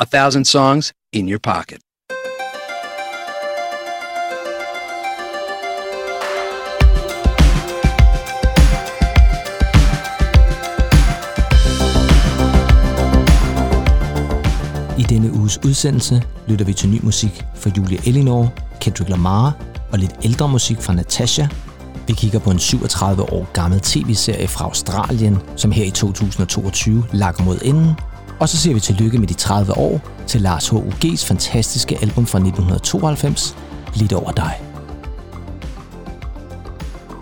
iPod, a thousand songs in your pocket. I denne uges udsendelse lytter vi til ny musik fra Julia Elinor, Kendrick Lamar og lidt ældre musik fra Natasha. Vi kigger på en 37 år gammel tv-serie fra Australien, som her i 2022 lakker mod enden. Og så siger vi tillykke med de 30 år til Lars H.U.G's fantastiske album fra 1992, Lidt over dig.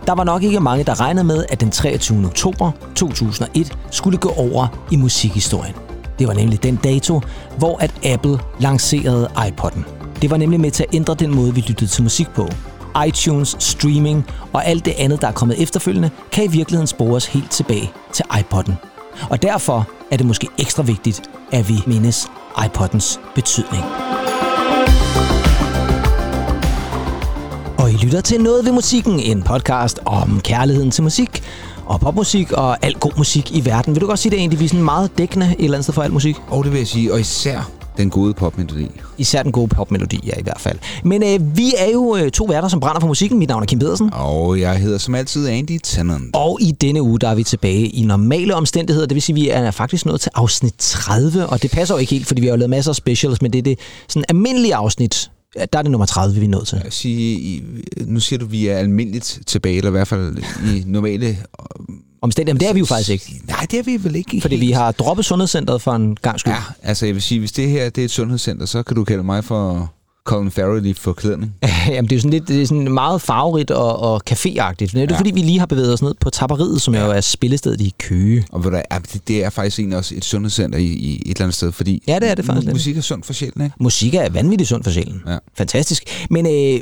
Der var nok ikke mange, der regnede med, at den 23. oktober 2001 skulle gå over i musikhistorien. Det var nemlig den dato, hvor at Apple lancerede iPod'en. Det var nemlig med til at ændre den måde, vi lyttede til musik på. iTunes, streaming og alt det andet, der er kommet efterfølgende, kan i virkeligheden spores helt tilbage til iPod'en. Og derfor er det måske ekstra vigtigt, at vi mindes iPod'ens betydning. Og I lytter til Noget ved musikken, en podcast om kærligheden til musik og popmusik og al god musik i verden. Vil du godt sige, det er egentlig vi er sådan meget dækkende et eller andet sted for al musik? Og det vil jeg sige, og især den gode popmelodi. Især den gode popmelodi, ja i hvert fald. Men øh, vi er jo øh, to værter, som brænder for musikken. Mit navn er Kim Pedersen. Og jeg hedder som altid Andy Tennant. Og i denne uge, der er vi tilbage i normale omstændigheder. Det vil sige, at vi er faktisk nået til afsnit 30, og det passer jo ikke helt, fordi vi har jo lavet masser af specials, men det er det sådan almindelige afsnit, der er det nummer 30, vi er nået til. Jeg siger, nu siger du, at vi er almindeligt tilbage, eller i hvert fald i normale omstændigheder. Men det er vi jo faktisk ikke. Nej, det er vi vel ikke. Fordi helt. vi har droppet sundhedscentret for en gang skyld. Ja, altså jeg vil sige, hvis det her det er et sundhedscenter, så kan du kalde mig for Colin Farrell i forklædning. Jamen, det er jo sådan lidt det er sådan meget farverigt og, og caféagtigt. Det er ja. fordi, vi lige har bevæget os ned på tapperiet, som ja. jo er spillestedet i Køge. Og ved du, det er faktisk egentlig også et sundhedscenter i, i et eller andet sted, fordi ja, det er det faktisk musik er sundt for sjælen, ikke? Musik er vanvittigt sundt for sjælen. Ja. Fantastisk. Men øh,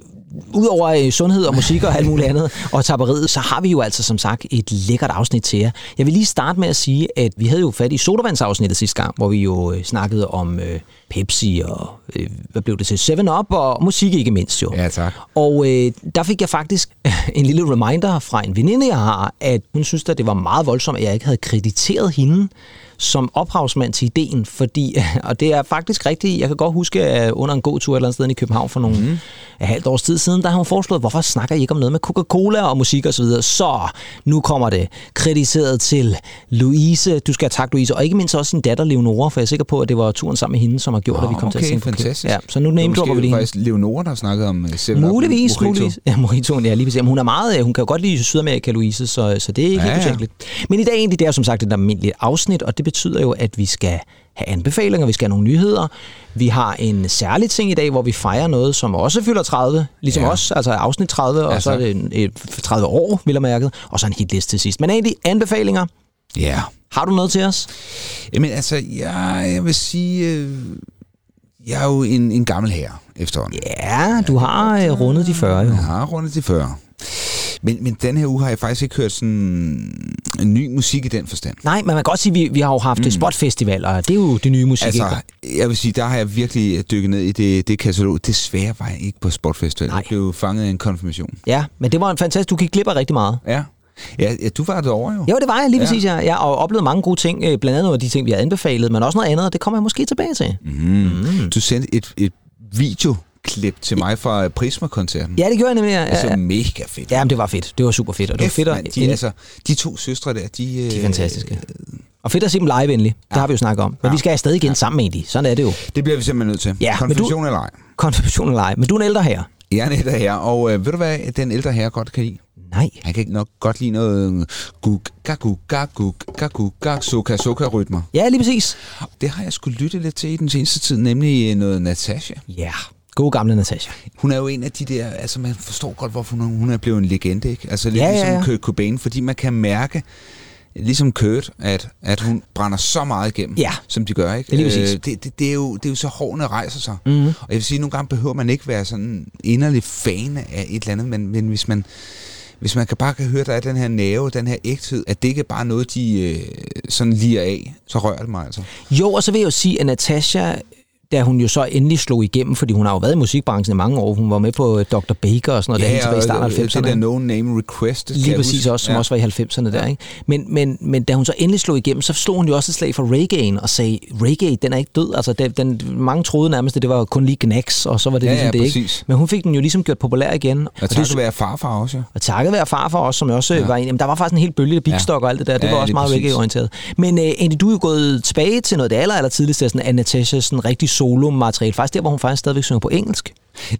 Udover øh, sundhed og musik og alt muligt andet, og tapperiet, så har vi jo altså som sagt et lækkert afsnit til jer. Jeg vil lige starte med at sige, at vi havde jo fat i sodavandsafsnittet sidste gang, hvor vi jo øh, snakkede om øh, Pepsi og, øh, hvad blev det til, 7-Up og musik ikke mindst jo. Ja, tak. Og øh, der fik jeg faktisk en lille reminder fra en veninde, jeg har, at hun synes, at det var meget voldsomt, at jeg ikke havde krediteret hende som ophavsmand til ideen, fordi, og det er faktisk rigtigt, jeg kan godt huske, at under en god tur et eller andet sted i København for nogle mm. halvt års tid siden, der har hun foreslået, hvorfor snakker I ikke om noget med Coca-Cola og musik og så videre. Så, nu kommer det krediteret til Louise, du skal have tak Louise, og ikke mindst også sin datter Leonora, for jeg er sikker på, at det var turen sammen med hende, som har gjort, oh, at vi kom okay, til at tænke fantastisk. på Ja, så nu name vi det. faktisk Leonora, der har snakket om 7 øh, Muligvis, muligvis. Ja, Mojito, ja, lige Hun er meget, øh, hun kan jo godt lide Sydamerika, Louise, så, så det er ikke ja, helt. Ja. Men i dag egentlig, det er som sagt et almindeligt afsnit, og det betyder jo, at vi skal have anbefalinger, vi skal have nogle nyheder. Vi har en særlig ting i dag, hvor vi fejrer noget, som også fylder 30, ligesom ja. os, altså afsnit 30, og altså. så er det et 30 år, vil jeg mærke, og så en hitliste til sidst. Men egentlig anbefalinger. Ja. Har du noget til os? Jamen altså, jeg, jeg vil sige, øh, jeg er jo en, en gammel herre efterhånden. Ja, du har øh, rundet de 40 jo. Jeg har rundet de 40. Men, men den her uge har jeg faktisk ikke hørt sådan en ny musik i den forstand. Nej, men man kan godt sige, at vi, vi har jo haft mm. spotfestivaler, og det er jo det nye musik. Altså, ikke? jeg vil sige, der har jeg virkelig dykket ned i det, det katalog. Desværre var jeg ikke på spotfestival. Nej. Jeg blev fanget af en konfirmation. Ja, men det var en fantastisk. Du gik glip af rigtig meget. Ja. Ja, ja, du var derovre jo. Jo, det var jeg lige ja. præcis, ja. ja. Og oplevede mange gode ting, øh, blandt andet nogle af de ting, vi har anbefalet, men også noget andet, og det kommer jeg måske tilbage til. Mm. Mm. Du sendte et, et video klip til mig fra Prisma-koncerten. Ja, det gjorde jeg nemlig. Ja, ja. Altså mega fedt. Ja, men det var fedt. Det var super fedt. Og det var fedt man, de, altså, de to søstre der, de... De er fantastiske. Øh, og fedt at se dem live endelig. Det ja. har vi jo snakket om. Men ja. vi skal stadig igen ja. sammen med de. Sådan er det jo. Det bliver vi simpelthen nødt til. Ja, Konfirmation eller ej. Konfirmation eller ej. Men du er en ældre herre. Jeg er en ældre herre, og øh, ved du hvad den ældre herre godt kan lide? Nej. Han kan nok godt lide noget gug, gagu, gagu, gagu, gag, soka, soka rytmer. Ja, lige præcis. Det har jeg skulle lytte lidt til i den seneste tid, nemlig noget Natasha. Ja. God gamle Natasha. Hun er jo en af de der, altså man forstår godt, hvorfor hun, hun er blevet en legende, ikke? Altså lidt ja, ligesom ja, ja. Kurt Cobain, fordi man kan mærke, ligesom Kurt, at, at hun brænder så meget igennem, ja. som de gør. Ikke? Det, er øh, det, det, det, er jo, det er jo så hårene rejser sig. Mm-hmm. Og jeg vil sige, at nogle gange behøver man ikke være sådan inderlig fan af et eller andet, men, men hvis man hvis man kan bare kan høre, der er den her næve, den her ægthed, at det ikke er bare noget, de øh, sådan lige af, så rører det mig altså. Jo, og så vil jeg jo sige, at Natasha da hun jo så endelig slog igennem, fordi hun har jo været i musikbranchen i mange år. Hun var med på øh, Dr. Baker og sådan noget, ja, der tilbage i starten af 90'erne. det der No Name Request. Lige præcis huske. også, som ja. også var i 90'erne der, ikke? Men, men, men da hun så endelig slog igennem, så slog hun jo også et slag for reggae'en og sagde, reggae, den er ikke død. Altså, den, den, mange troede nærmest, at det var kun lige knacks, og så var det Ja, ligesom ja, det, præcis. ikke? Men hun fik den jo ligesom gjort populær igen. Og tak skal være farfar også, jo. Og takket være farfar også, som jeg også ja. var en. Jamen, der var faktisk en hel bølge af Big Stock og alt det der. Det Ja, var også meget reggae-orienteret. Men uh, Andy, du er jo gået tilbage til noget det aller, aller tidligste, sådan af Natasha, sådan rigtig solo-materiale. Faktisk der, hvor hun faktisk stadigvæk synger på engelsk.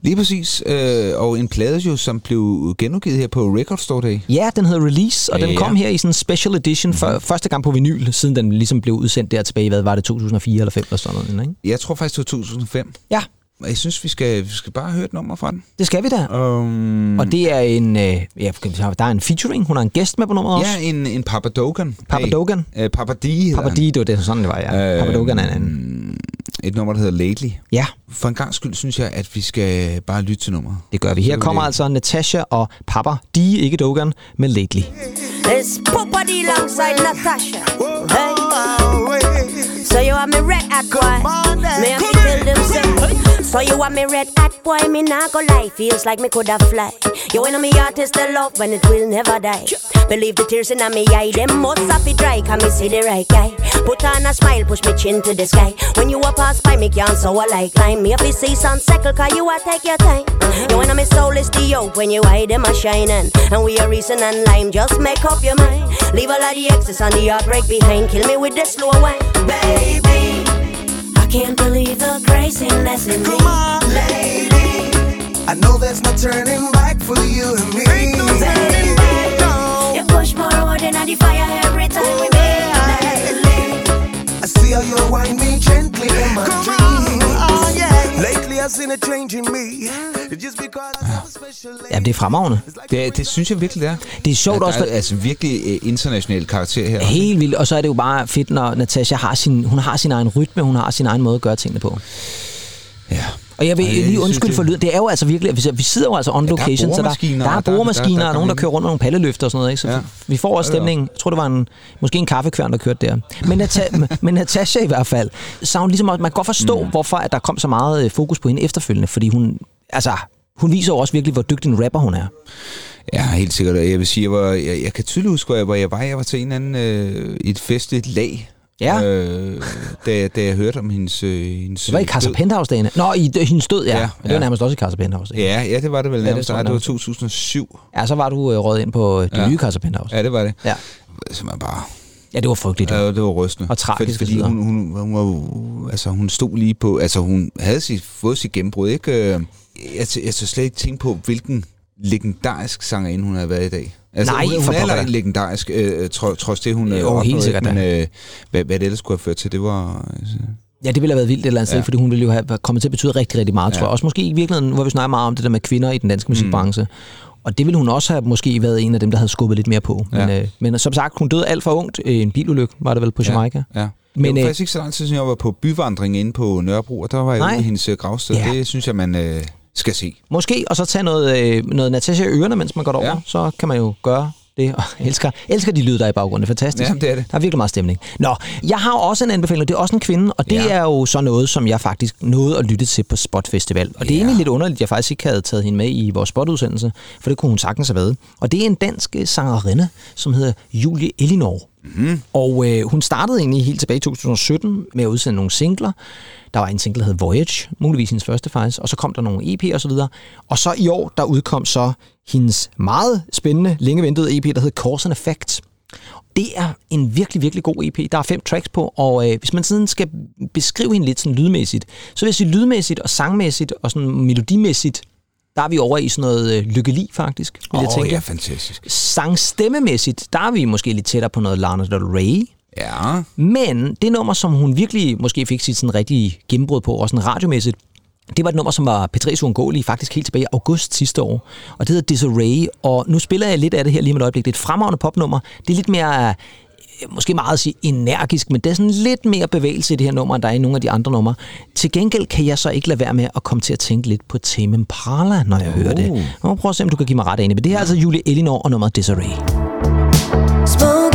Lige præcis. Øh, og en plade jo, som blev genudgivet her på Record Store Day. Ja, den hedder Release, og den Ja. Kom her i sådan en special edition for første gang på vinyl, siden den ligesom blev udsendt der tilbage i, hvad var det, 2004 eller 5 eller sådan noget, ikke? Jeg tror faktisk, det var 2005. Ja, Og Jeg synes, vi skal, vi skal bare høre et nummer fra den. det skal vi da. Um, Og det er en, øh, ja, der er en featuring, hun har en gæst med på nummeret også. Ja, en, en Papa Dogan. Papa Dogan. Uh, Papa D Papa. D, det var det, sådan det var, ja. Øh, Papa Dogan er en anden. Et nummer, der hedder Lately. Ja, For en gang skyld synes jeg, at vi skal bare lytte til nummeret. det gør vi. Her kommer altså Natasha og Papa D, ikke Dogan, med Lately. It's Papa D alongside Natasha. Hey. So you want me red boy? Me tell them so. You want me red hot boy? Me not go lie. Feels like me coulda fly. You know me artist the love when it will never die. Believe the tears in me eye, them must it dry. Can me see the right guy? Put on a smile, push me chin to the sky. When you a pass by me, can't so I like climb. Me if you see sun circle, cause you a take your time. You know me soul is the oak when you eye them a shining. And we are reason and lime, just make up your mind. Leave all of the excess and the heartbreak behind. Kill me with the slow wine, baby. I can't believe the craziness in me. Come on, lady. I know there's no turning back for you and me. Ain't no turning back, no. You push forward and I the fire every time we meet. Lately, I see how you wind me gently in my dreams. Lately I've seen a change in me. It's just because I have a special Ja, det er fremragende. Det, det synes jeg virkelig, det er. Det er sjovt der også, er, for- altså virkelig øh, international karakter her. Helt vildt, og så er det jo bare fedt, når Natasha har sin, hun har sin egen rytme, hun har sin egen måde at gøre tingene på. Ja. Og jeg vil Ej, lige undskylde for lyd. Det er jo altså virkelig, vi vi sidder jo altså on der er location, så der, der er der- boremaskiner, der- der og nogen, der kører rundt med nogle palleløfter og sådan noget. Ikke? Så Ja. vi får også Ja, ja. stemning. Jeg tror, det var en, måske en kaffekværn, der kørte der. Men, Nata- men Natasha i hvert fald, så hun ligesom, man kan godt forstå, mm. hvorfor at der kom så meget øh, fokus på hende efterfølgende, fordi hun, altså, hun viser jo også virkelig, hvor dygtig en rapper hun er. Ja, helt sikkert. Jeg vil sige, jeg, var, jeg, jeg kan tydeligt huske, hvor jeg, hvor jeg var. Jeg var til en anden, øh, et festligt lag, Ja. øh, da, da jeg hørte om hendes, øh, hendes Det var i øh, Casa død. Penthouse-dagene. Nå, i d- hendes død, ja. Ja, ja, Det var nærmest også i Casa Penthouse. Ja. Ja, det var det vel det nærmest. tror Ja, jeg det var nærmest. 2007. ja, så var du øh, røget ind på øh, det Ja. nye Casa Penthouse. Ja, det var det. Ja. Som er bare... ja, det var frygteligt. Ja, det var rystende. Og tragisk Fordi, fordi hun, hun, hun, var, altså, hun stod lige på... Altså, hun havde sit, fået sit gennembrud, ikke? Øh, Jeg, jeg så slet ikke tænke på, hvilken legendarisk sangerinde hun havde været i dag. Altså, Nej, hun, hun er en legendarisk, øh, tro, trods det, hun øh, Jo, helt opnåede, sikkert Men øh, hvad, hvad det ellers skulle have ført til, det var... Altså, Ja, det ville have været vildt et eller andet sted, Ja. fordi hun ville jo have kommet til at betyde rigtig, rigtig meget, Ja. tror jeg. Også måske i virkeligheden, hvor vi snakker meget om det der med kvinder i den danske musikbranche. Mm. Og det ville hun også have måske været en af dem, der havde skubbet lidt mere på. Men, Ja. øh, men som sagt, hun døde alt for ungt. Øh, En bilulykke var det vel på Jamaica. Ja. Men, Men, det var øh, faktisk ikke så lang tid siden, jeg var på byvandring inde på Nørrebro, og der var jeg ude i hendes øh, gravsted. Ja. Det synes jeg, man øh, skal se. Måske, og så tage noget, øh, noget Natasha i ørerne, mens man går derover. Ja. Så kan man jo gøre det. Og jeg elsker, elsker de lyde, der er i baggrunden. Det er fantastisk. Ja, det er det. Der er virkelig meget stemning. Nå, jeg har også en anbefaling. Det er også en kvinde, og det Ja. er jo så noget, som jeg faktisk nåede at lytte til på Spot Festival. Og det er Ja. egentlig lidt underligt, at jeg faktisk ikke havde taget hende med i vores spotudsendelse, for det kunne hun sagtens have været. Og det er en dansk sangerinde, som hedder Julie Elinor. Mm. Og øh, hun startede egentlig helt tilbage i 2017 med at udsende nogle singler. Der var en single, der hed Voyage, muligvis hendes første faktisk, og så kom der nogle EP og så videre. Og så i år, der udkom så hendes meget spændende, længe ventede EP, der hed Cause and Effect. Det er en virkelig, virkelig god EP. Der er fem tracks på, og øh, hvis man sådan skal beskrive hende lidt sådan lydmæssigt, så vil jeg sige lydmæssigt og sangmæssigt og sådan melodimæssigt, der er vi over i sådan noget øh, lykkeli faktisk, vil jeg Åh, tænke. ja, fantastisk. Sangstemmemæssigt, der er vi måske lidt tættere på noget Lana Del Rey. Ja, Men det nummer, som hun virkelig måske fik sit sådan rigtige gennembrud på, også sådan radiomæssigt, det var et nummer, som var P3's uundgåelige faktisk helt tilbage i august sidste år. Og det hedder Disarray, og nu spiller jeg lidt af det her lige med et øjeblik. Det er et fremragende popnummer. Det er lidt mere, måske meget at sige energisk, men det er sådan lidt mere bevægelse i det her nummer, end der er i nogle af de andre numre. Til gengæld kan jeg så ikke lade være med at komme til at tænke lidt på Tame Impala, når jeg oh. hører det. Jeg må prøve at se, om du kan give mig ret enig. Men det her er altså Julie Elinor og nummeret Disarray. Smoke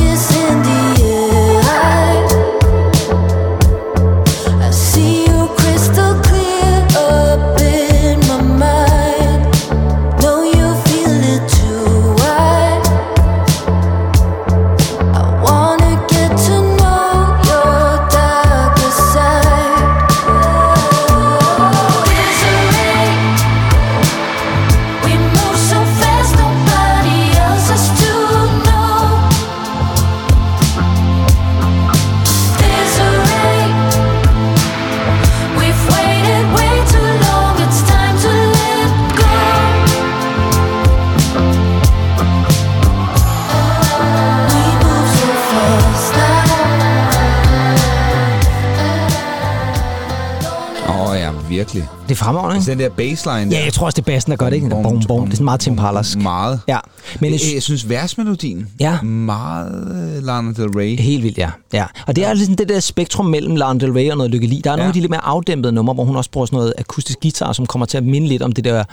virkelig. Det er fremragende, Altså ikke? den der baseline Ja, der. jeg tror også, det er bassen, der gør det, ikke? Bom, bom. Det er sådan meget Tim Parlers. Meget. Ja, men Jeg, jeg, synes, versmelodien Ja. meget øh, Lana Del Rey. Helt vildt, ja. ja. Og det er ligesom det der spektrum mellem Lana Del Rey og noget Lykke Li. Der er nogle Ja. af de lidt mere afdæmpede numre, hvor hun også bruger sådan noget akustisk guitar, som kommer til at minde lidt om det der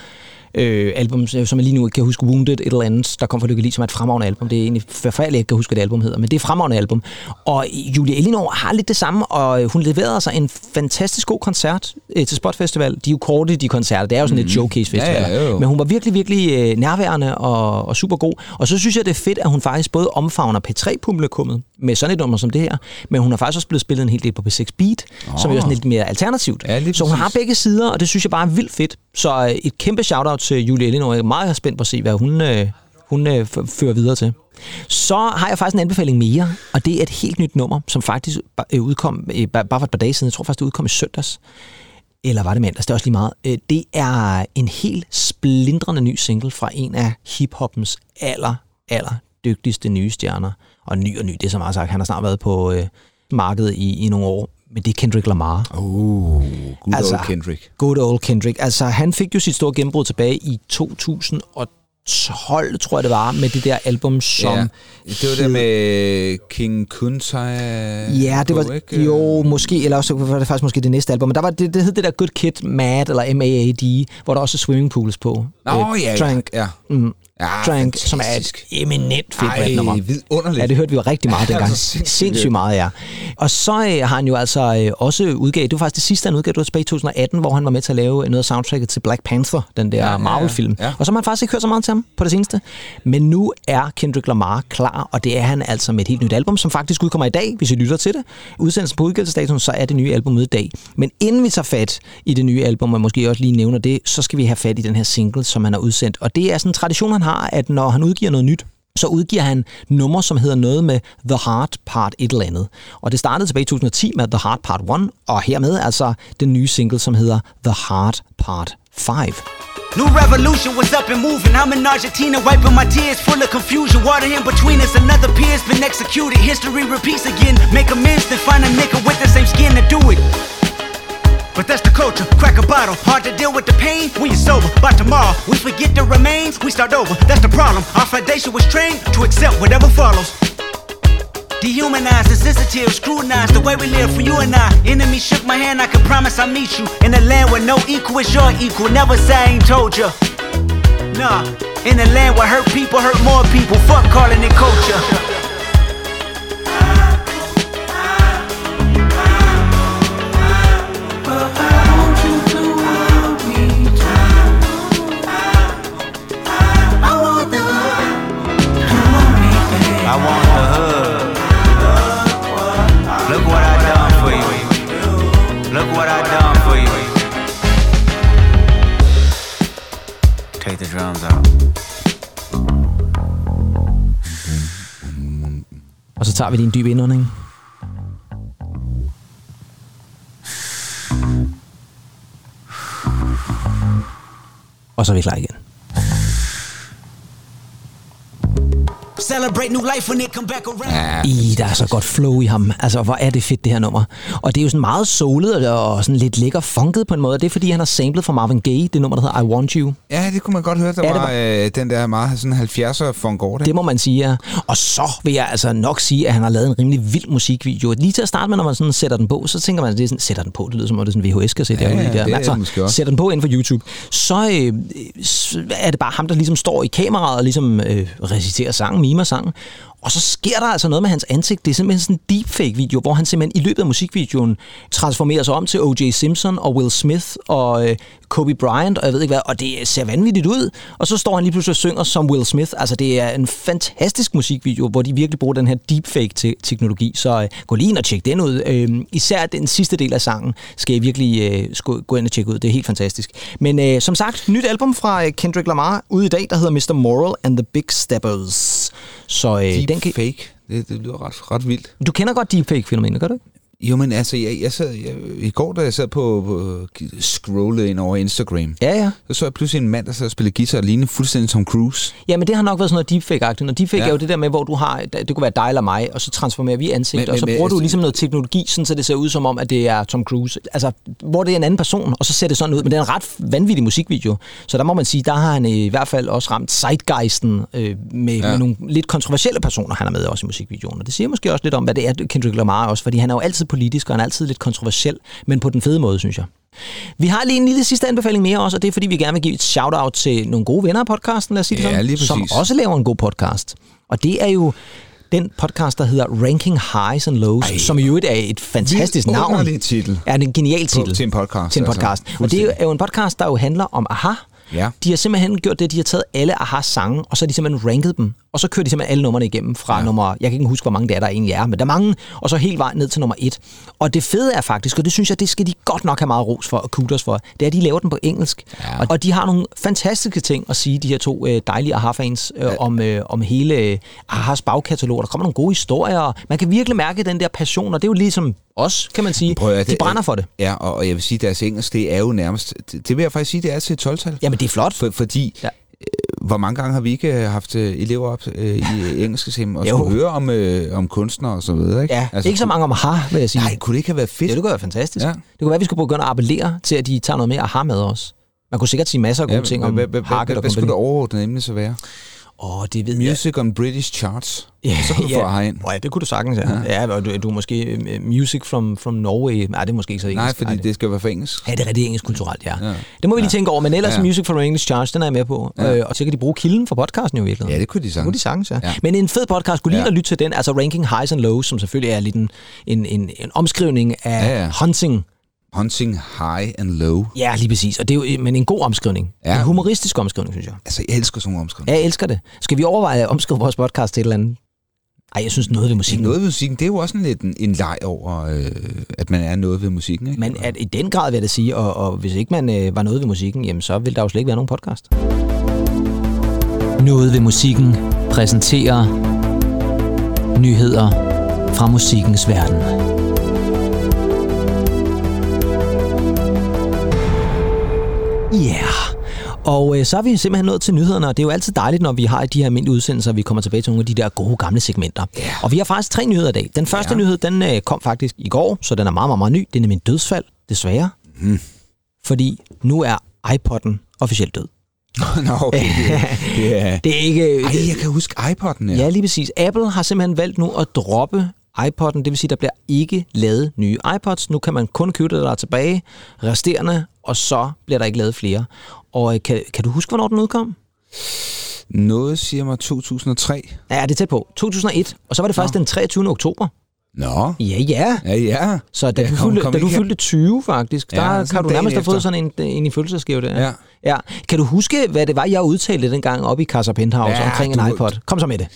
øh, album, som jeg lige nu ikke kan huske, Wounded et eller andet, der kom fra Lykke Li, som er et fremragende album. Det er egentlig forfærdeligt, at jeg ikke kan huske, hvad det album hedder, men det er et fremragende album. Og Julia Elinor har lidt det samme, og øh, hun leverede altså en fantastisk god koncert øh, til Spot Festival. De er jo korte, de koncerter. Det er jo sådan et showcase festival. Mhm. Ja, ja, jo. Men hun var virkelig, virkelig øh, nærværende og, og super god. Og så synes jeg, det er fedt, at hun faktisk både omfavner P3-publikummet med sådan et nummer som det her, men hun har faktisk også blevet spillet en hel del på P6 Beat, oh. som er jo sådan lidt mere alternativt. Ja, så hun har begge sider, og det synes jeg bare er vildt fedt. Så øh, et kæmpe shout-out til Julie Elinor. Jeg er meget spændt på at se, hvad hun, øh, hun øh, fører videre til. Så har jeg faktisk en anbefaling mere, og det er et helt nyt nummer, som faktisk øh, udkom øh, bare for et par dage siden. Jeg tror faktisk, det udkom i søndags. Eller var det mandags? Det er også lige meget. Øh, det er en helt splindrende ny single fra en af hiphoppens aller, aller dygtigste nye stjerner. Og ny og ny, det er så meget sagt. Han har snart været på øh, markedet i, i nogle år. Men det er Kendrick Lamar. Uh, good Altså, old Kendrick. Good old Kendrick. Altså, han fik jo sit store gennembrud tilbage i 2012, tror jeg det var, med det der album, som... Ja, det var det med King Kunta. Ja, det var ikke? jo måske, eller også var det faktisk måske det næste album, men der var det, det hed det der Good Kid Mad, eller M-A-A-D, hvor der også er swimming pools på. Nå, Øh, ja, ja. Drank, ja. mm, Ja, som er et eminent fedt Ej, nummer. vidunderligt. Ja, det hørte vi jo rigtig meget dengang. så sindssygt Sindssygt meget, ja. Og så øh, har han jo altså øh, også udgavet, det var faktisk det sidste, han udgav, det var tilbage i 2018, hvor han var med til at lave noget af soundtracket til Black Panther, den der Ja, ja, ja. Marvel-film. Ja. Og så har man faktisk ikke hørt så meget til ham på det seneste. Men nu er Kendrick Lamar klar, og det er han altså med et helt nyt album, som faktisk udkommer i dag, hvis I lytter til det. Udsendelsen på udgivelsesdatoen, så er det nye album ude i dag. Men inden vi tager fat i det nye album, og måske også lige nævner det, så skal vi have fat i den her single, som han har udsendt. Og det er sådan en tradition, han har, at når han udgiver noget nyt, så udgiver han nummer, som hedder noget med The Heart Part et eller andet. Og det startede tilbage i 2010 med The Heart Part 1, og hermed altså den nye single, som hedder The Heart Part 5. New revolution was up and moving. I'm in Argentina, wiping my tears, full of confusion. Water in between us, another peer's been executed. History repeats again. Make amends, then find a nigga with the same skin to do it. But that's the culture. Crack a bottle. Hard to deal with the pain when you're sober. By tomorrow, we forget the remains. We start over. That's the problem. Our foundation was trained to accept whatever follows. Dehumanized, insensitive, scrutinized the way we live for you and I. Enemy shook my hand, I can promise I'll meet you in a land where no equal is your equal. Never say I ain't told ya. Nah, in a land where hurt people hurt more people. Fuck calling it culture. Take the drums out. Og så tager vi lige en dyb indånding. Og så er vi klar igen. Celebrate new life when it come back around. I, der er så godt flow i ham. Altså, hvor er det fedt, det her nummer. Og det er jo sådan meget soulet og sådan lidt lækker funket på en måde. Det er, fordi han har samlet fra Marvin Gaye, det nummer, der hedder I Want You. Ja, det kunne man godt høre. Der Ja, det var øh, den der meget sådan 70'er funk over det. Det må man sige, ja. Og så vil jeg altså nok sige, at han har lavet en rimelig vild musikvideo. Lige til at starte med, når man sådan sætter den på, så tænker man, at det er sådan, sætter den på. Det lyder som om det er sådan en VHS-kassette. Ja, ja, der. det er altså, sætter den på inden for YouTube. Så øh, er det bare ham, der ligesom står i kameraet og ligesom øh, reciterer sangen, mimer sangen. Og så sker der altså noget med hans ansigt. Det er simpelthen sådan en deepfake-video, hvor han simpelthen i løbet af musikvideoen transformerer sig om til O.J. Simpson og Will Smith og øh, Kobe Bryant, og jeg ved ikke hvad, og det ser vanvittigt ud. Og så står han lige pludselig og synger som Will Smith. Altså, det er en fantastisk musikvideo, hvor de virkelig bruger den her deepfake-teknologi. Så øh, gå lige ind og tjek den ud. Øh, især den sidste del af sangen skal I virkelig øh, gå ind og tjekke ud. Det er helt fantastisk. Men øh, som sagt, nyt album fra øh, Kendrick Lamar ude i dag, der hedder Mr. Moral and the Big Steppers. Så øh, den kan... fake. Det, det lyder ret, ret vildt. Du kender godt deepfake-fænomenet, gør du ikke? Jo, men altså, jeg, jeg sad, jeg, i går, da jeg sad på, på scrollede ind over Instagram, Ja, ja. så så jeg pludselig en mand, der sad og spillede guitar og lignede fuldstændig Tom Cruise. Ja, men det har nok været sådan noget deepfake-agtigt. Og deepfake ja. Er jo det der med, hvor du har, det kunne være dig eller mig, og så transformerer vi ansigt, Men- og så men- bruger men- du ligesom noget teknologi, sådan, så det ser ud som om, at det er Tom Cruise. Altså, hvor det er en anden person, og så ser det sådan ud. Men det er en ret vanvittig musikvideo. Så der må man sige, der har han i hvert fald også ramt zeitgeisten øh, med. Ja. med nogle lidt kontroversielle personer, han er med også i musikvideoen. Og det siger måske også lidt om, hvad det er, Kendrick Lamar også, fordi han er jo altid politisk, og han er altid lidt kontroversiel, men på den fede måde, synes jeg. Vi har lige en lille sidste anbefaling mere også, og det er fordi, vi gerne vil give et shout-out til nogle gode venner af podcasten, lad os sige det Ja, sådan, lige som også laver en god podcast. Og det er jo den podcast, der hedder Ranking Highs and Lows, Ej, som i øvrigt er et fantastisk navn. Underlig titel. Ja, det er en genial titel. til en podcast, Til en altså. podcast. og det er er jo en podcast, der jo handler om aha. Ja. De har simpelthen gjort det, de har taget alle aha sange, og så har de simpelthen ranket dem. Og så kører de simpelthen alle numrene igennem fra ja. Ja. nummer, jeg kan ikke huske, hvor mange det er, der egentlig er, men der er mange, og så helt vej ned til nummer et. Og det fede er faktisk, og det synes jeg, det skal de godt nok have meget ros for, og kudos for, det er, at de laver den på engelsk. Ja. Og, de har nogle fantastiske ting at sige, de her to øh, dejlige aha-fans, øh, om, øh, om hele øh, ahas bagkatalog. Der kommer nogle gode historier, man kan virkelig mærke den der passion, og det er jo ligesom os, kan man sige. Prøv at de brænder for det. Ja, og, og jeg vil sige, deres engelsk, det er jo nærmest, det, det vil jeg faktisk sige, det er til et 12-tal. Jamen, det er flot. For, fordi, Ja. Hvor mange gange har vi ikke øh, haft øh, elever op øh, i engelske sim og skulle høre om, øh, om kunstnere og så videre, ikke? Ja, altså, ikke så mange om aha, vil jeg sige. Nej, kunne det ikke have været fedt? Ja, det kunne være fantastisk. Ja. Det kunne være, at vi skulle begynde at appellere til, at de tager noget mere aha med os. Man kunne sikkert sige masser af gode Ja, ting om Harket og Hvad skulle det overordnede emne så være? Åh, det ved jeg. Music on British Charts. Ja, så kan du få aha ind. Åh, ja, det kunne du sagtens, ja. Ja, og du, du er måske øh, music from, from Norway. Nej, det er måske ikke så engelsk. Nej, fordi Ej, det skal være for engelsk. Ja, det er rigtig engelsk kulturelt, ja. Ja. Det må vi lige tænke over, men ellers ja. Ja. Music from English Charge, den er jeg med på. Ja. Øh, og så kan de bruge kilden for podcasten jo i virkeligheden. Ja, det kunne de Det kunne de sagtens. sagtens, ja. ja. Ja. Men en fed podcast, kunne lige ja. Ja. at lytte til den, altså Ranking Highs and Lows, som selvfølgelig er lidt en, en, en, en omskrivning af Ja, ja. hunting. Hunting high and low. Ja, lige præcis. Og det er jo men en god omskrivning. Ja. En humoristisk omskrivning, synes jeg. Altså, jeg elsker sådan nogle omskrivninger. Ja, jeg elsker det. Skal vi overveje at omskrive vores podcast til et eller andet? Ej, jeg synes noget ved musikken. Noget ved musikken, det er jo også en lidt en, en leg over, øh, at man er noget ved musikken, ikke? Men at i den grad vil jeg da sige, og, og hvis ikke man øh, var noget ved musikken, jamen så ville der jo slet ikke være nogen podcast. Noget ved musikken præsenterer nyheder fra musikkens verden. Ja, yeah. og øh, så er vi simpelthen nået til nyhederne, og det er jo altid dejligt, når vi har de her almindelige udsendelser, vi kommer tilbage til nogle af de der gode gamle segmenter. Yeah. Og vi har faktisk tre nyheder i dag. Den første Ja. nyhed, den øh, kom faktisk i går, så den er meget, meget, meget ny. Det er nemlig en dødsfald, desværre. Mm. Fordi nu er iPod'en officielt død. Nå, okay. Det, er- det er... Det er ikke... Ej, jeg kan huske iPod'en, ja. Ja, lige præcis. Apple har simpelthen valgt nu at droppe iPod'en, det vil sige, der bliver ikke lavet nye iPods. Nu kan man kun købe det, der er tilbage, resterende, og så bliver der ikke lavet flere. Og øh, kan, kan du huske, hvornår den udkom? Noget siger mig 2003. Ja, det er tæt på. 2001, og så var det faktisk den 23. oktober. Nå. Ja, ja. Ja, ja. Så da, Ja, du, kom- fyldte, kom da du fyldte 20 faktisk, der Ja, sådan kan du nærmest have fået efter. sådan en, en i fødselsdagsgave der. Ja. Ja. Kan du huske, hvad det var, jeg udtalte dengang oppe i Casa Penthouse Ja, omkring en du- iPod? Kom så med det.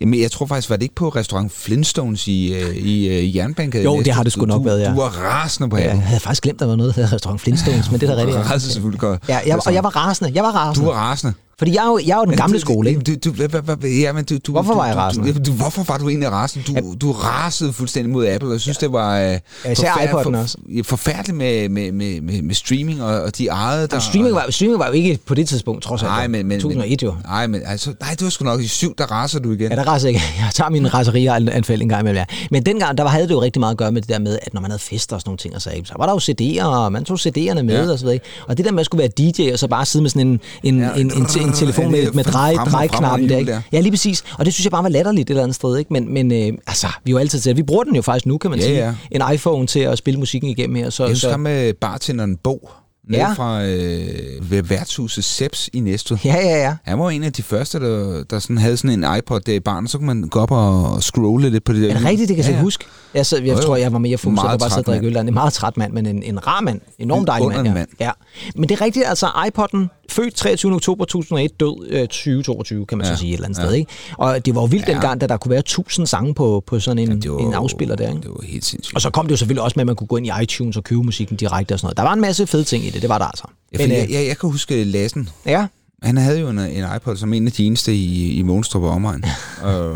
Jamen, jeg tror faktisk, var det ikke på restaurant Flintstones i, øh, i øh, Jernbanegade? Jo, Næstved? det har det sgu Du- nok du, været, ja. Du var rasende på Ja, jeg havde faktisk glemt, at der var noget, der hedder Restaurant Flintstones, men det er da rigtigt. rasende selvfølgelig godt. Ja, jeg, og jeg var rasende. Jeg var rasende. Du var rasende. Fordi jeg er jo, jeg er jo den Men gamle du- skole, ikke? Du, du, ja, men du, du, Hvorfor du, var jeg du- rasende? Du, du, hvorfor var du egentlig rasende? Du, du rasede fuldstændig mod Apple, og jeg synes, det var øh, især iPod'en også. ja, forfærdeligt med, med, med, med, med streaming, og, og de ejede der. Og streaming var, streaming var jo ikke på det tidspunkt, trods alt. Nej, men, men, 2001 jo. Nej, men altså, nej, det var sgu nok i syv, der raser du igen. Ja, der raser ikke. Jeg tager mine raserier anfald en gang imellem. Ja. Men dengang, der havde det jo rigtig meget at gøre med det der med, at når man havde fester og sådan nogle ting, og så, så var der jo CD'er, og man tog CD'erne med Ja. og så videre. Og det der med at skulle være DJ, og så bare sidde med sådan en, en, Ja, ja, en, en, en, en telefon med, med drej, drejknappen der, ikke? Ja, lige præcis. Og det synes jeg bare var latterligt et eller andet sted, ikke? Men, men øh, altså, vi er jo altid til, vi bruger den jo faktisk nu, kan man Ja, sige. ja. En iPhone til at spille musikken igennem her. Så, Jeg husker så, med bartenderen Bo, nede Ja. fra øh, ved værtshuset Seps i Næstved. ja, ja, ja. Han var en af de første, der, der sådan havde sådan en iPod der i barn, så kunne man gå op og scrolle lidt på det der. Er det rigtigt? Det kan jeg ja, ja. huske. Jeg, så, jeg Jo, tror, jeg var mere fokuseret på bare at sidde og træt drikke øl. Han er en meget træt mand, men en, en rar mand. Enormt dejlig mand, ja. mand. ja. Men det er rigtigt, altså iPod'en, født 23. oktober 2001, død øh, 2022, kan man Ja, så sige et eller andet ja. sted. Ikke? Og det var jo vildt Ja. dengang, da der kunne være 1000 sange på, på sådan en, Det var, en afspiller der. Ikke? Det var helt sindssygt. Og så kom det jo selvfølgelig også med, at man kunne gå ind i iTunes og købe musikken direkte og sådan noget. Der var en masse fede ting i det, det var der altså. Ja, Men, jeg, øh, jeg, jeg kan huske Lassen. ja, Han havde jo en, en iPod som en af de eneste i, i Månstrup og omegn. og,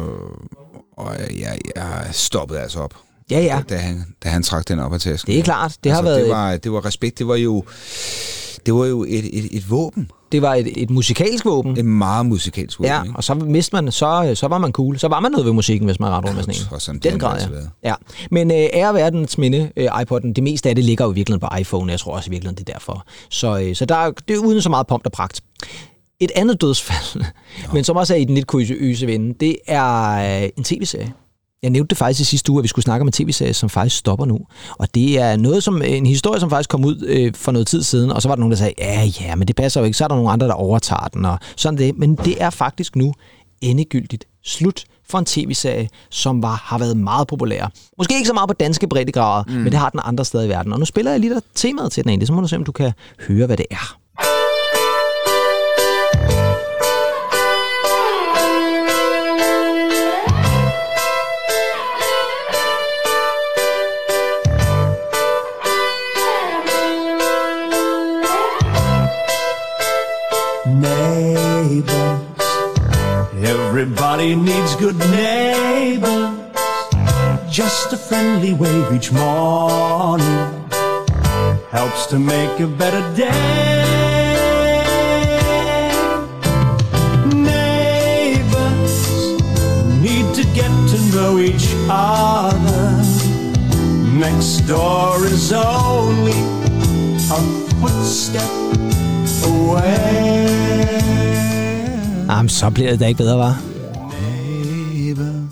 og jeg, jeg stoppede altså op. Ja, ja. Da han, da han trak den op af tasken. Det er klart. Det har altså, været- Det var, det var respekt. Det var jo, det var jo et, et, et våben. Det var et, et musikalsk våben. Et meget musikalsk våben. Ja, ikke? og så mistede man, så, så var man cool. Så var man noget ved musikken, hvis man ret rundt med sådan en. og sådan, Den har grad, ja. ja. Men øh, ære verdens minde, øh, iPod'en, det meste af det ligger jo i virkeligheden på iPhone, jeg tror også i virkeligheden, det er derfor. Så, øh, så der er, det er uden så meget pomp og pragt. Et andet dødsfald, men som også er i den lidt kuriøse vende, det er øh, en tv-serie. Jeg nævnte det faktisk i sidste uge, at vi skulle snakke om en tv-serie, som faktisk stopper nu. Og det er noget som en historie, som faktisk kom ud øh, for noget tid siden, og så var der nogen, der sagde, ja, ja, men det passer jo ikke. Så er der nogle andre, der overtager den, og sådan det. Men det er faktisk nu endegyldigt slut for en tv-serie, som var, har været meget populær. Måske ikke så meget på danske breddegrader, mm. men det har den andre steder i verden. Og nu spiller jeg lige der temaet til den egentlig, så må du se, om du kan høre, hvad det er. Everybody needs good neighbors. Just a friendly wave each morning helps to make a better day. Neighbors need to get to know each other. Next door is only a footstep away. Jamen, så bliver det da ikke bedre, var.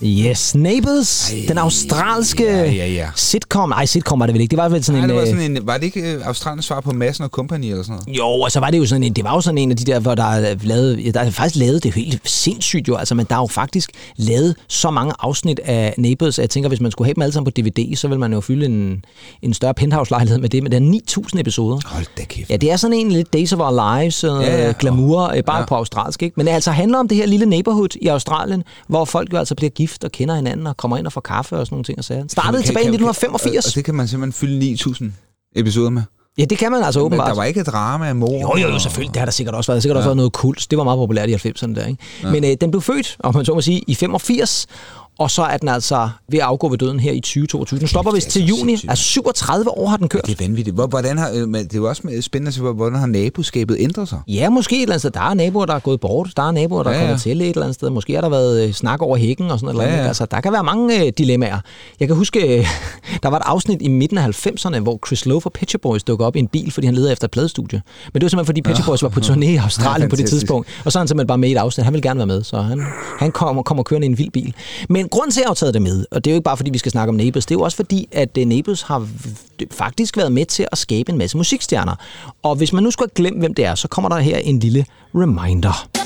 Yes, Neighbors, den australske ja, ja, ja. sitcom. Nej, sitcom var det vel ikke. Det var vel sådan Nej, en... det var, øh, sådan en, var det ikke øh, Australiens svar på Madsen og Company eller sådan noget? Jo, og så var det jo sådan en, det var jo sådan en af de der, hvor der er lavet, der er faktisk lavet, det helt sindssygt jo, altså, men der er jo faktisk lavet så mange afsnit af Neighbors, at jeg tænker, hvis man skulle have dem alle sammen på DVD, så vil man jo fylde en, en større penthouse-lejlighed med det, men der er 9.000 episoder. Hold da kæft. Ja, det er sådan en lidt Days of Our Lives, øh, Ja, ja. glamour, bare ja. på australsk, ikke? Men det altså handler om det her lille neighborhood i Australien, hvor folk jo altså bliver gift og kender hinanden og kommer ind og får kaffe og sådan nogle ting og sager. Startede Kan- tilbage i kan- kan- 1985. Og det kan man simpelthen fylde 9.000 episoder med. Ja, det kan man altså Men åbenbart. der var ikke drama af mor. Jo, jo, jo, selvfølgelig. Det har der sikkert også været. Der sikkert ja. også været noget kult. Det var meget populært i 90'erne der, ikke? Ja. Men øh, den blev født, om man så må sige, i 85, og så er den altså ved at afgå ved døden her i 2022. Den stopper vist til så juni. Altså 37 år har den kørt. Det er vanvittigt. Hvor- Hvordan har, øh, det er jo også spændende hvordan har naboskabet ændret sig? Ja, måske et eller andet sted. Der er naboer, der er gået bort. Der er naboer, der Ja, ja, ja. kommer til et eller andet sted. Måske har der været øh, snak over hækken og sådan noget. Ja, Ja, ja. Altså, der kan være mange øh, dilemmaer. Jeg kan huske, øh, der var et afsnit i midten af 90'erne, hvor Chris Lowe fra Shop Boys dukkede op i en bil, fordi han leder efter et pladestudie. Men det var simpelthen, fordi Shop Boys var på turné i Australien på det tidspunkt. Og så er han simpelthen bare med i et afsnit. Han vil gerne være med, så han, han kommer, kommer kørende i en vild bil. Men grunden til, at jeg har taget det med, og det er jo ikke bare, fordi vi skal snakke om Neighbors, det er jo også fordi, at øh, Neighbors har faktisk været med til at skabe en masse musikstjerner. Og hvis man nu skulle have glemt, hvem det er, så kommer der her en lille reminder.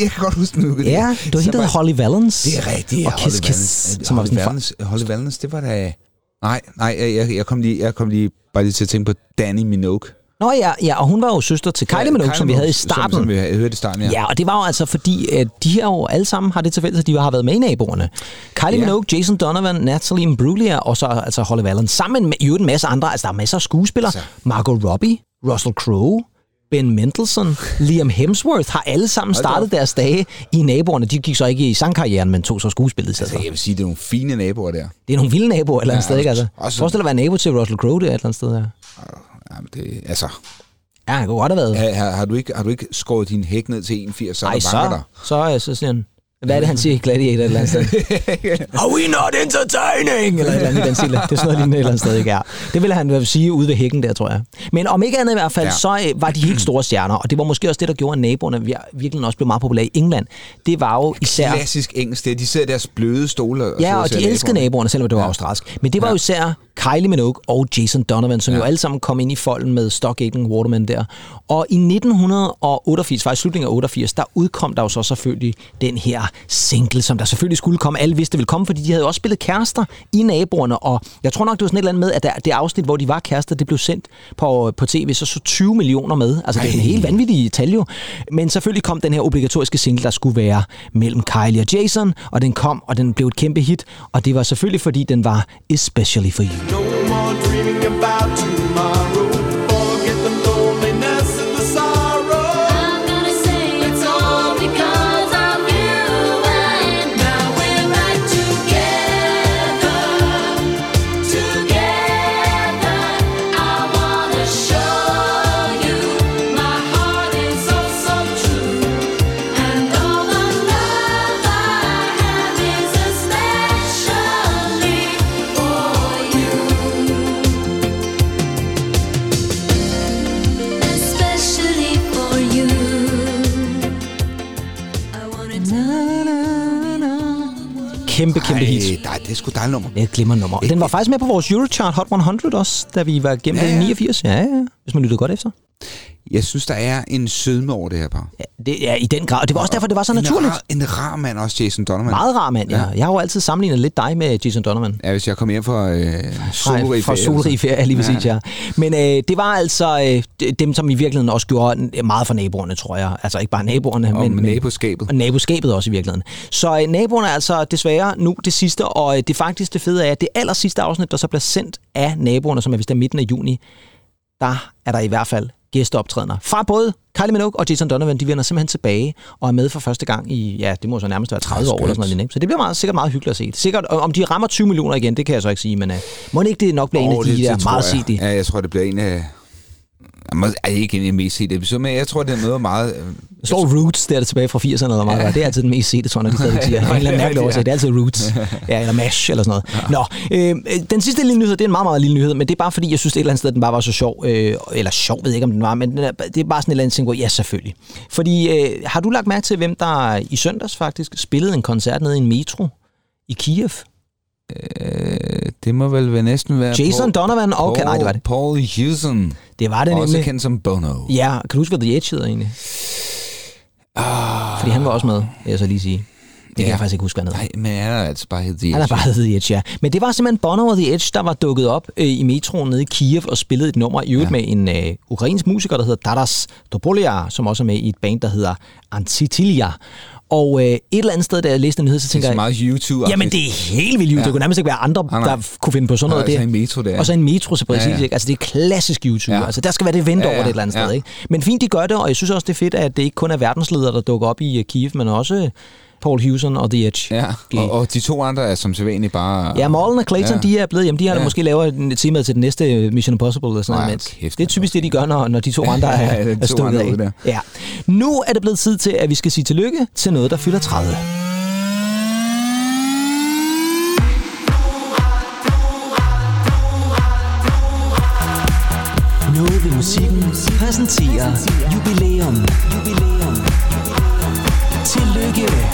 Her egentlig? Ja, jeg kan godt huske den. Ja, det var hende, der Holly Valance. Det er rigtigt, Og Kiss Holly Kiss, Valance. som Holly Valance, Holly Valance, det var da... Nej, nej, jeg, jeg, kom lige, jeg kom lige bare lige til at tænke på Danny Minogue. Nå ja, ja, og hun var jo søster til Kylie Minogue, som vi havde i starten. Som, som vi havde- hørte i starten, ja. Ja, og det var jo altså fordi, at de her jo alle sammen har det til fælles, at de har været med i naboerne. Kylie Ja. Minogue, Jason Donovan, Natalie Imbruglia og så altså Holly Valance. Sammen med øvrigt en masse andre, altså der er masser af skuespillere. Så. Margot Robbie, Russell Crowe, Ben Mendelsohn, Liam Hemsworth har alle sammen startet deres dage i naboerne. De gik så ikke i sangkarrieren, men tog så skuespillet Altså, jeg vil sige, det er nogle fine naboer der. Det er nogle vilde naboer et eller andet Ja, sted, ikke? Altså, også- Forestil dig at være nabo til Russell Crowe der et eller andet sted. Ja, Jamen, det, altså, ja han kunne godt have været. har, har, du ikke, har du ikke skåret din hæk ned til 81, så Ej, der banker så, så, øh, så siger han, hvad er det, han siger i Gladiator et eller andet sted? Are we not entertaining? Eller et eller andet i den stil. Det er sådan noget lignende et eller andet sted, ikke? Ja. Det ville han sige ude ved hækken der, tror jeg. Men om ikke andet i hvert fald, Ja. så øh, var de helt store stjerner, og det var måske også det, der gjorde, at naboerne vir- virkelig også blev meget populære i England. Det var jo især... Klassisk engelsk, det er, de sidder deres bløde stole. Og Ja, og de elskede naboerne. naboerne, selvom det var Ja. australsk. Men det var Ja. jo især Kylie Minogue og Jason Donovan, som Ja. jo alle sammen kom ind i folden med Stockhagen Waterman der. Og i 1988, faktisk slutningen af 88, der udkom der jo så selvfølgelig den her single, som der selvfølgelig skulle komme. Alle vidste, det ville komme, fordi de havde jo også spillet kærester i naboerne, og jeg tror nok, det var sådan et eller andet med, at der, det afsnit, hvor de var kærester, det blev sendt på, på tv, så så 20 millioner med. Altså, det er en helt vanvittig tal jo. Men selvfølgelig kom den her obligatoriske single, der skulle være mellem Kylie og Jason, og den kom, og den blev et kæmpe hit, og det var selvfølgelig, fordi den var Especially for You. No more dreaming about tomorrow. Kæmpe, kæmpe Ej, hit. nej, det er sgu dejligt nummer. Det er et glimrende nummer. Den var faktisk med på vores Eurochart Hot 100 også, da vi var gennem Ja, ja, ja. ja. 89. Ja, ja, hvis man lyttede godt efter. Jeg synes, der er en sødme over det her par. Ja, det er i den grad. Og det var også derfor, det var så en naturligt. Rar, en rar mand også, Jason Donovan. Meget rar mand, ja. Ja. Jeg har jo altid sammenlignet lidt dig med Jason Donovan. Ja, hvis jeg kommer hjem fra øh, solrig fra solrig ferie, lige præcis, ja. Men øh, det var altså øh, dem, som i virkeligheden også gjorde meget for naboerne, tror jeg. Altså ikke bare naboerne, Og men, men naboskabet. og naboskabet også i virkeligheden. Så øh, naboerne er altså desværre nu det sidste, og øh, det faktisk det fede er, at det aller sidste afsnit, der så bliver sendt af naboerne, som er vist er midten af juni, der er der i hvert fald gæsteoptrædener fra både Kylie Minogue og Jason Donovan. De vender simpelthen tilbage og er med for første gang i, ja, det må så nærmest være 30 år eller sådan noget. ikke? Så det bliver meget, sikkert meget hyggeligt at se. Sikkert, om de rammer 20 millioner igen, det kan jeg så ikke sige, men uh, må det ikke det nok bliver en af de der tror meget set Ja, jeg tror, det bliver en af... Ej, ikke en mest sete episoder, men jeg tror, det er noget meget... øh, Der står Roots, der er det tilbage fra 80'erne eller meget. Ja. Det er altid den mest sete, tror jeg, de stadig siger. En eller anden mærkelig oversæt. Det er altid Roots. Ja, eller MASH eller sådan noget. Nå, øh, den sidste lille nyhed, det er en meget, meget lille nyhed, men det er bare fordi, jeg synes et eller andet sted, den bare var så sjov. Øh, eller sjov, ved jeg ikke, om den var, men den er, det er bare sådan et eller andet ting, hvor ja, selvfølgelig. Fordi, øh, har du lagt mærke til, hvem der i søndags faktisk spillede en koncert nede i en metro i Kiev? Øh, det må vel næsten være... Jason Donovan og... Paul, nej, det var det. Paul Hewson. Det var det Også nemlig. kendt som Bono. Ja, kan du huske, hvad The Edge hedder egentlig? Ah, Fordi han var også med, vil jeg så lige sige. Det kan Ja. jeg faktisk ikke huske, hvad. Nej, men han er altså bare helt Han er bare The Edge, ja. Men det var simpelthen Bono og The Edge, der var dukket op øh, i metroen nede i Kiev og spillede et nummer, i øvrigt Ja. med en øh, ukrainsk musiker, der hedder Taras Dobolia, som også er med i et band, der hedder Antitilia. Og øh, et eller andet sted, da jeg læste den nyhed, så Det tænker er så jeg, meget YouTube. jamen det er helt vildt. Ja. Ja. Det kunne nærmest ikke være andre, Nej, nej. der kunne finde på sådan noget Og altså der. en metro der. Og så en metro, så præcis. Ja, Ja, ja. ja. Ikke? Altså, det er klassisk YouTube. Ja. Ja. Altså, der skal være det Ja, over ja. det et eller andet Ja. sted. Ikke? Men fint, de gør det, og jeg synes også, det er fedt, at det ikke kun er verdensledere, der dukker op i uh, Kiev, men også Paul Hewson og The Edge. Ja, og, og de to andre er som sædvanligt bare... Ja, Mullen og Clayton, ja. Ja. de er blevet hjemme. De har ja. Ja. måske lavet en tema til den næste Mission Impossible. Eller sådan noget. kæft, det er typisk det, de gør, når, når de to andre Ja, er, de er stukket af. der. Ja. Nu er det blevet tid til, at vi skal sige tillykke til noget, der fylder 30. Noget ved musikken præsenterer jubilæum. jubilæum. Tillykke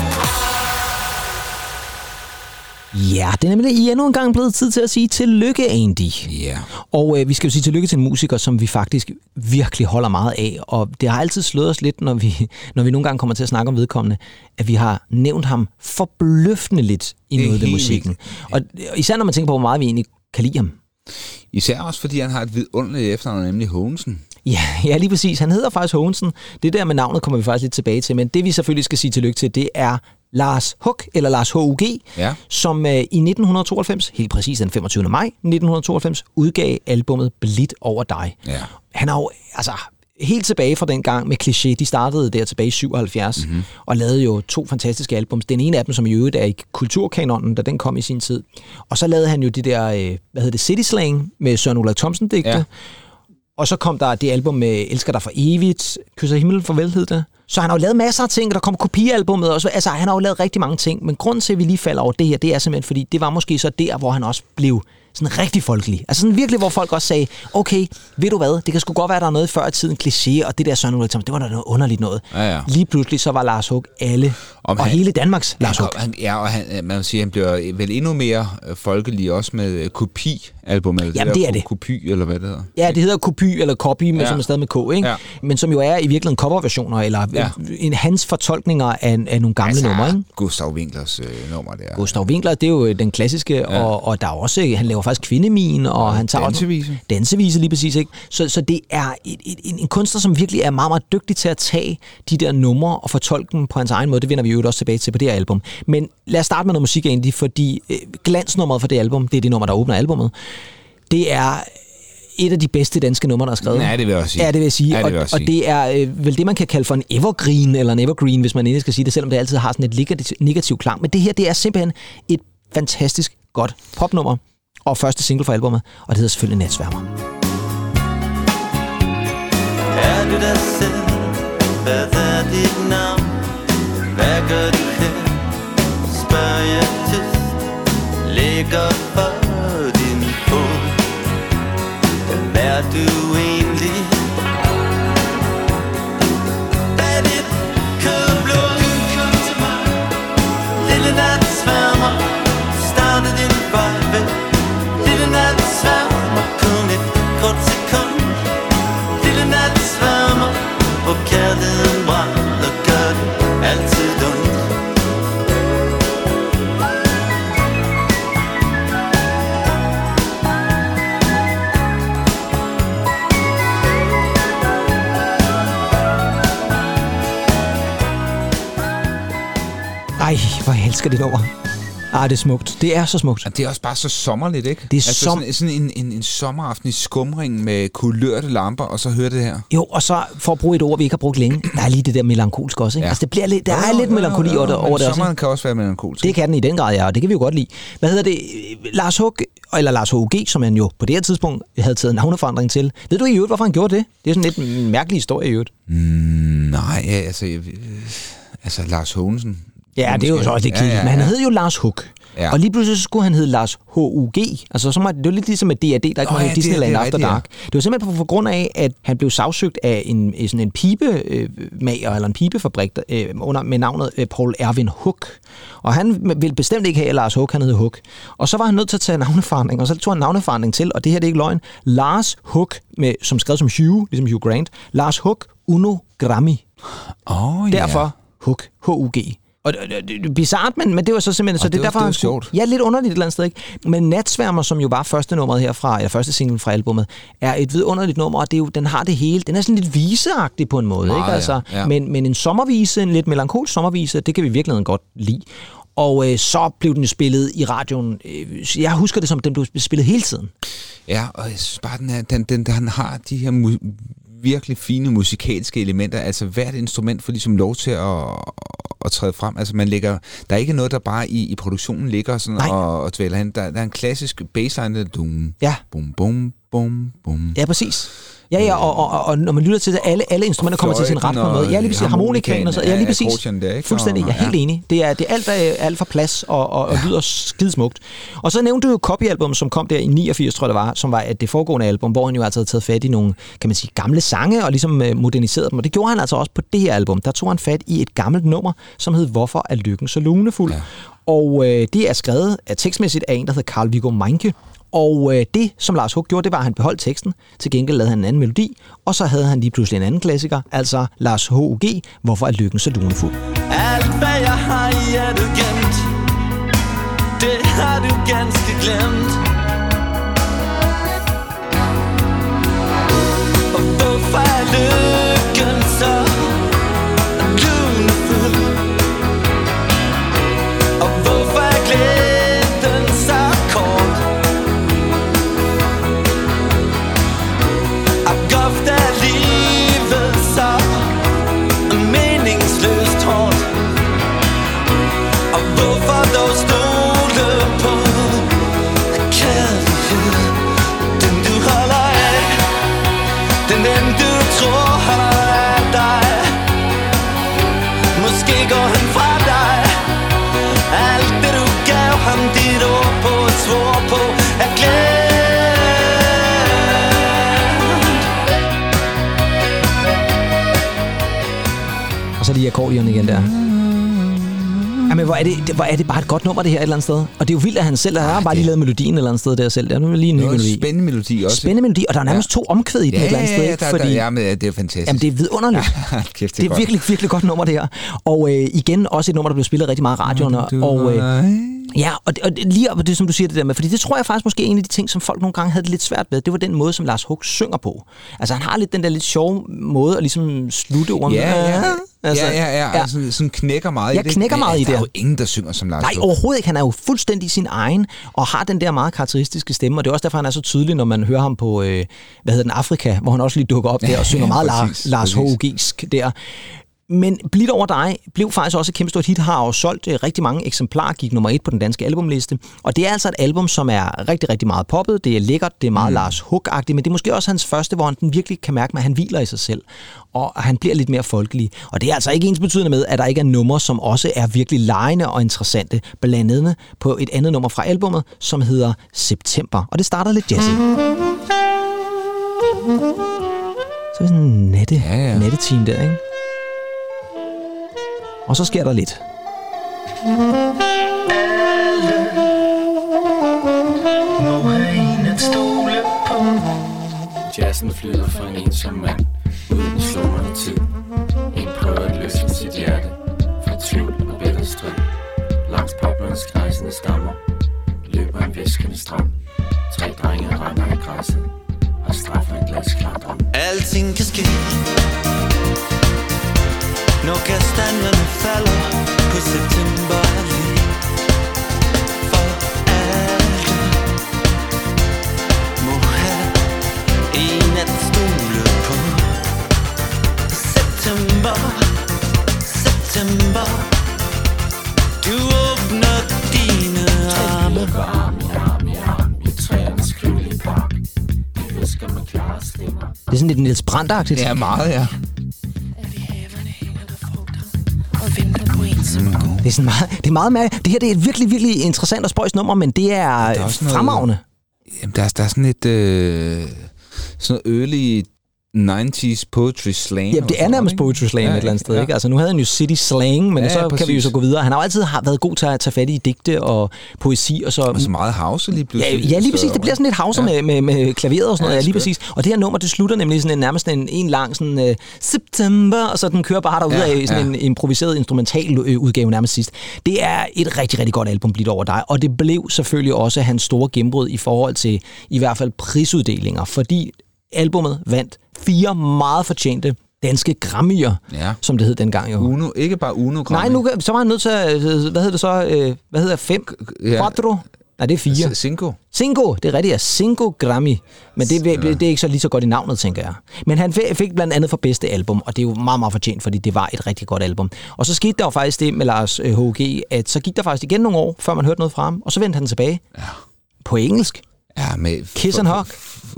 Ja, det er nemlig i endnu en gang blevet tid til at sige tillykke, Andy. Ja. Og øh, vi skal jo sige tillykke til en musiker, som vi faktisk virkelig holder meget af. Og det har altid slået os lidt, når vi, når vi nogle gange kommer til at snakke om vedkommende, at vi har nævnt ham forbløffende lidt i noget af musikken. Og og især når man tænker på, hvor meget vi egentlig kan lide ham. Især også, fordi han har et vidunderligt efternavn, nemlig Hogensen. Ja, ja, lige præcis. Han hedder faktisk Hogensen. Det der med navnet kommer vi faktisk lidt tilbage til, men det vi selvfølgelig skal sige tillykke til, det er Lars Hug, eller Lars H.U.G., Ja. som øh, i 1992, helt præcis den 25. maj 1992, udgav albummet Blidt over dig. Ja. Han har jo, altså, helt tilbage fra den gang med Cliché, de startede der tilbage i 77, mm-hmm. og lavede jo to fantastiske albums. Den ene af dem, som i øvrigt er i kulturkanonen, da den kom i sin tid. Og så lavede han jo det der, øh, hvad hedder det, City Slang med Søren Ulrik Thomsen digte. Ja. Ja. Og så kom der det album med Elsker dig for evigt, Kysser himlen farvel hed det. Så han har jo lavet masser af ting, der kom kopialbummet også. Altså, han har jo lavet rigtig mange ting, men grunden til, at vi lige falder over det her, det er simpelthen, fordi det var måske så der, hvor han også blev sådan rigtig folkelig. Altså sådan virkelig, hvor folk også sagde, okay, ved du hvad, det kan sgu godt være, der er noget før i tiden kliché, og det der Søren Ulrik det var da noget underligt noget. Ja, ja. Lige pludselig så var Lars Hug alle, Om og han- hele Danmarks Lars Hug. Han, ja, og han, man vil sige, han bliver vel endnu mere øh, folkelig også med øh, kopi-album, eller Jamen, der det er det. Kopi, eller hvad det hedder. Ja, det hedder kopy eller copy, men Ja. som er stadig med K, ikke? Ja. Men som jo er i virkeligheden coverversioner, eller Ja. ja. en, hans fortolkninger af, af nogle gamle altså, numre, ikke? Gustav Winklers øh, nummer der. Gustav Winkler, det er jo den klassiske, ja. og, og der er også, han laver faktisk kvindemin, og han tager dansevise. Også, dansevise lige præcis, ikke? Så, så det er et, et, en, en kunstner, som virkelig er meget, meget dygtig til at tage de der numre og fortolke dem på hans egen måde. Det vender vi jo også tilbage til på det her album. Men lad os starte med noget musik egentlig, fordi øh, glansnummeret for det album, det er det nummer, der åbner albummet. Det er et af de bedste danske numre, der er skrevet. Ja, det vil jeg også sige. Ja, det vil jeg sige. Ja, det vil jeg og, også og sige. det er øh, vel det, man kan kalde for en evergreen, eller en evergreen, hvis man endelig skal sige det, selvom det altid har sådan et negativ, negativ klang. Men det her, det er simpelthen et fantastisk godt popnummer, og første single for albumet, og det hedder selvfølgelig Natsværmer. Er du dig selv? Hvad er dit navn? Hvad gør du her? Spørger jeg tyst Ligger for din fod Hvem er du egentlig? Ej, hvor jeg elsker det nummer. Ah, det er smukt. Det er så smukt. Og det er også bare så sommerligt, ikke? Det er altså som- sådan, sådan en, en, en sommeraften i skumringen med kulørte lamper, og så høre det her. Jo, og så for at bruge et ord, vi ikke har brugt længe, der er lige det der melankolsk også, ikke? Ja. Altså, det bliver lidt, der Jo, er lidt jo, melankoli jo, over jo, over det også. Sommeren kan også være melankolsk. Det kan den i den grad, ja, og det kan vi jo godt lide. Hvad hedder det? Lars Hug, eller Lars H.U.G., som han jo på det her tidspunkt havde taget navneforandring til. Ved du i øvrigt, hvorfor han gjorde det? Det er sådan lidt en mærkelig historie i øvrigt. Mm, nej, altså... øh, Altså, Lars Hogensen. Ja, det er jo så også lidt kedeligt, men han hed jo Lars Hug. Ja. Ja. Og lige pludselig så skulle han hedde Lars H.U.G. Altså, så var det, det var lidt ligesom med D.A.D., der ikke Nå var ja, ja, det- Disneyland det er After ja. Dark. Det var simpelthen på, på grund af, at han blev sagsøgt af en, øh, sådan en pibemager, eller en pibefabrik, der, øh, under, med navnet øh, Paul Erwin Hug. Og han ville bestemt ikke have, Lars Hug, han hed Hug. Og så var han nødt til at tage navneforandring, og så tog han navneforandring til, og det her det er ikke løgn. Lars Hug, med, som skrevet som Hugh, ligesom Hugh Grant. Lars Hug Uno Grammy. Åh, oh, ja. Derfor Hug, H-U-G. Og det, det, det er bizart, men, men det var så simpelthen... så Og det, det er var- derfor, det var skulle- sjovt. Ja, lidt underligt et eller andet sted, ikke? Men Natsværmer, som jo var første nummeret herfra, eller første single fra albumet, er et vidunderligt nummer, og det er jo, den har det hele. Den er sådan lidt viseagtig på en måde, Meget, ikke? ja. Altså, Ja. Men, men en sommervise, en lidt melankolsk sommervise, det kan vi virkelig godt lide. Og øh, så blev den spillet i radioen. Øh, jeg husker det som, den blev spillet hele tiden. Ja, og jeg synes bare, den, er, den, den, den har de her mu- virkelig fine musikalske elementer. Altså hvert instrument får ligesom lov til at, at træde frem. Altså man lægger, der er ikke noget, der bare i, i produktionen ligger sådan Nej. og, og dvæler hen. Der, der er en klassisk bassline, der dum, Ja. bum, bum, bum, bum. Ja, præcis. Ja, ja, og, og, og, når man lytter til det, alle, alle instrumenter kommer til sin ret på en måde. Ja, lige præcis. Harmonikaen og så. Ja, lige præcis. der? Fuldstændig. Jeg er helt enig. Det er, det er alt, er, alt for plads og, og, og lyder skidesmukt. Og så nævnte du jo Copy-album, som kom der i 89, tror jeg det var, som var det foregående album, hvor han jo altså havde taget fat i nogle, kan man sige, gamle sange og ligesom øh, moderniseret dem. Og det gjorde han altså også på det her album. Der tog han fat i et gammelt nummer, som hed Hvorfor er lykken så lunefuld? Ja. Og øh, det er skrevet af tekstmæssigt af en, der hedder Carl Viggo Meinke. Og øh, det, som Lars Hug gjorde, det var, at han beholdt teksten. Til gengæld lavede han en anden melodi, og så havde han lige pludselig en anden klassiker, altså Lars H.U.G. Hvorfor er lykken så lunefuld? Alt hvad jeg har i er du gemt Det har du ganske glemt Og hvorfor er lykken så Akkordeon igen der. Jamen, hvor er, det, hvor er det bare et godt nummer, det her et eller andet sted. Og det er jo vildt, at han selv har bare lige lavet melodien et eller andet sted der selv. Der er lige en ny melodi. spændende melodi også. Spændende melodi, og der er nærmest to omkvæd i den Ja, et eller andet ja, sted. ja, der, der, ja, men det er fantastisk. Jamen, det er vidunderligt. Kæft, Det er godt. virkelig, virkelig godt nummer, det her. Og øh, igen, også et nummer, der blev spillet rigtig meget i radioen. Og, øh, ja, og, det, og det, lige op det, som du siger det der med, fordi det tror jeg faktisk måske er en af de ting, som folk nogle gange havde det lidt svært med, det var den måde, som Lars Hug synger på. Altså, han har lidt den der lidt sjove måde at ligesom slutte ordene. Ja, ja, Altså, ja, ja, ja, ja. Altså, sådan knækker meget Jeg i det. knækker Men, meget i Der er det. jo ingen, der synger som Lars Nej, overhovedet ikke. Han er jo fuldstændig sin egen, og har den der meget karakteristiske stemme, og det er også derfor, han er så tydelig, når man hører ham på, øh, hvad hedder den, Afrika, hvor han også lige dukker op der og synger Ja, meget præcis, Lars, Lars. H.U.G'sk der. Men Blidt over dig blev faktisk også et kæmpe stort hit, har jo solgt øh, rigtig mange eksemplarer, gik nummer et på den danske albumliste. Og det er altså et album, som er rigtig, rigtig meget poppet, det er lækkert, det er meget mm. Lars Hug-agtigt, men det er måske også hans første, hvor han den virkelig kan mærke, at han hviler i sig selv. Og han bliver lidt mere folkelig. Og det er altså ikke ens betydende med, at der ikke er numre, som også er virkelig lejende og interessante, blandt andet på et andet nummer fra albummet, som hedder September. Og det starter lidt jazzy. Så er det sådan en nette, Ja, ja. nattetime der, ikke? Og så sker der lidt. Jazzen flyder for en ensom mand Uden slumrende tid. En prøver at løsne sit hjerte Fra tvivl og bitter strid Langs poplernes knejsende stammer Løber en viskende strøm. Tre drenge render i græsset Og straffer en glasklart om Alting kan ske Når kastanjerne falder På september allé For alt Må have en at stole på September September. Du åbner dine arme Det er sådan lidt Niels Brandt-agtigt. Ja, meget, ja. Og venter på en, som Det er, sådan meget, det er meget mærke. Det her det er et virkelig, virkelig interessant og spøjs nummer, men det er, er er noget- fremragende. Jamen, der, er, der er sådan et... Øh, sådan noget early 90s poetry slang. Jamen, det er nærmest poetry slam Ja, et eller andet sted. ja. Ikke? Altså, nu havde han jo city slang, men Ja, så ja, kan vi jo så gå videre. Han har jo altid været god til at tage fat i digte og poesi. Og så, Og så meget house lige Ja, pludselig. ja, lige præcis. Det bliver sådan lidt havser Ja. ja. med, med, med klaveret og sådan noget. Ja, Ja, lige præcis. Og det her nummer, det slutter nemlig sådan en, nærmest en, en lang sådan, uh, September, og så den kører bare derude Ja, af sådan ja. en improviseret instrumental øh, udgave nærmest sidst. Det er et rigtig, rigtig godt album, Blidt over dig. Og det blev selvfølgelig også hans store gennembrud i forhold til i hvert fald prisuddelinger, fordi albummet vandt fire meget fortjente danske Grammy'er, Ja. som det hed dengang jo. Uno, ikke bare Uno Nej, nu, så var han nødt til at, øh, hvad hedder det så, øh, hvad hedder fem? Ja. Quattro? Nej, det er fire. Cinco. Cinco, det er rigtigt, ja. Cinco Grammy. Men det, det, det er ikke så lige så godt i navnet, tænker jeg. Men han fik- blandt andet for bedste album, og det er jo meget, meget fortjent, fordi det var et rigtig godt album. Og så skete der jo faktisk det med Lars øh, H.G., at så gik der faktisk igen nogle år, før man hørte noget fra ham, og så vendte han tilbage. Ja. På engelsk. Ja, med... Kiss and Hug.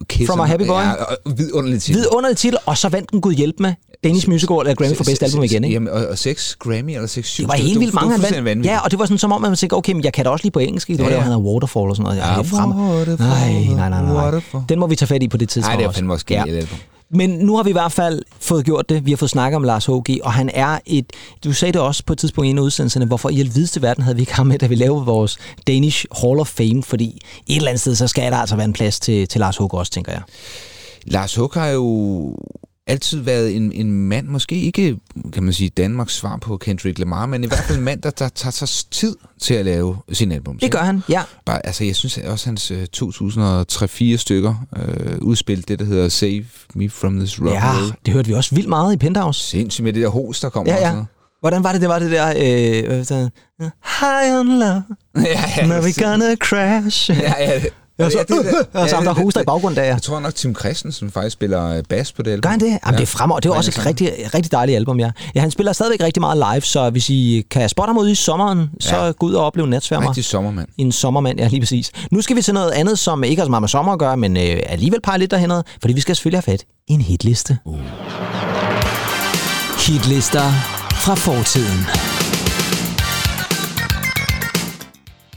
Kiss From and- a Happy Boy. Ja, og vidunderligt titel. Vidunderlig titel, og så vandt den Gud hjælp med Danish Musical eller Grammy for bedste album igen, ikke? Jamen, og, og seks Grammy eller seks syv. Det var helt vildt mange, han vandt. Ja, og det var sådan som om, at man tænkte, okay, men jeg kan da også lige på engelsk. Det var Ja, ja, der, han havde Waterfall og sådan noget. Ja, Ja, helt frem. Nej, nej, nej, nej. Den må vi tage fat i på det tidspunkt Nej, det er fandme også genialt album. Men nu har vi i hvert fald fået gjort det. Vi har fået snakket om Lars H.G., og han er et... Du sagde det også på et tidspunkt i en af udsendelserne, hvorfor i alvideste verden havde vi ikke ham med, da vi lavede vores Danish Hall of Fame, fordi et eller andet sted, så skal der altså være en plads til, til Lars H.G. også, tænker jeg. Lars H.G. har jo altid været en, en mand, måske ikke, kan man sige, Danmarks svar på Kendrick Lamar, men i hvert fald en mand, der, der tager sig tid til at lave sin album. Det gør han, ja. Bare, altså, jeg synes også, hans øh, 2003-4 stykker øh, udspil, det der hedder Save Me From This Rock Ja, det hørte vi også vildt meget i Penthouse. Sindssygt med det der hos, der kommer. Ja, ja. Hvordan var det, det var det der... Øh, øh, High on love, ja, ja, now we gonna crash. Ja, ja. Ja, så, ja, det- det- ham, der hoster i baggrunden der, ja. Jeg tror nok, Tim Christensen faktisk spiller øh, bas på det album. Gør han det? Jamen, ja. det er fremragende. Det er Ja, også ja, et rigtig, rigtig dejligt album, ja. ja. han spiller stadigvæk rigtig meget live, så hvis I kan spotte ham ude i sommeren, så Ja. gå ud og opleve natsværmer. Rigtig sommermand. En sommermand, ja, lige præcis. Nu skal vi til noget andet, som ikke har så meget med sommer at gøre, men øh, alligevel peger lidt derhen, fordi vi skal selvfølgelig have fat i en hitliste. Uh. Hitlister fra fortiden.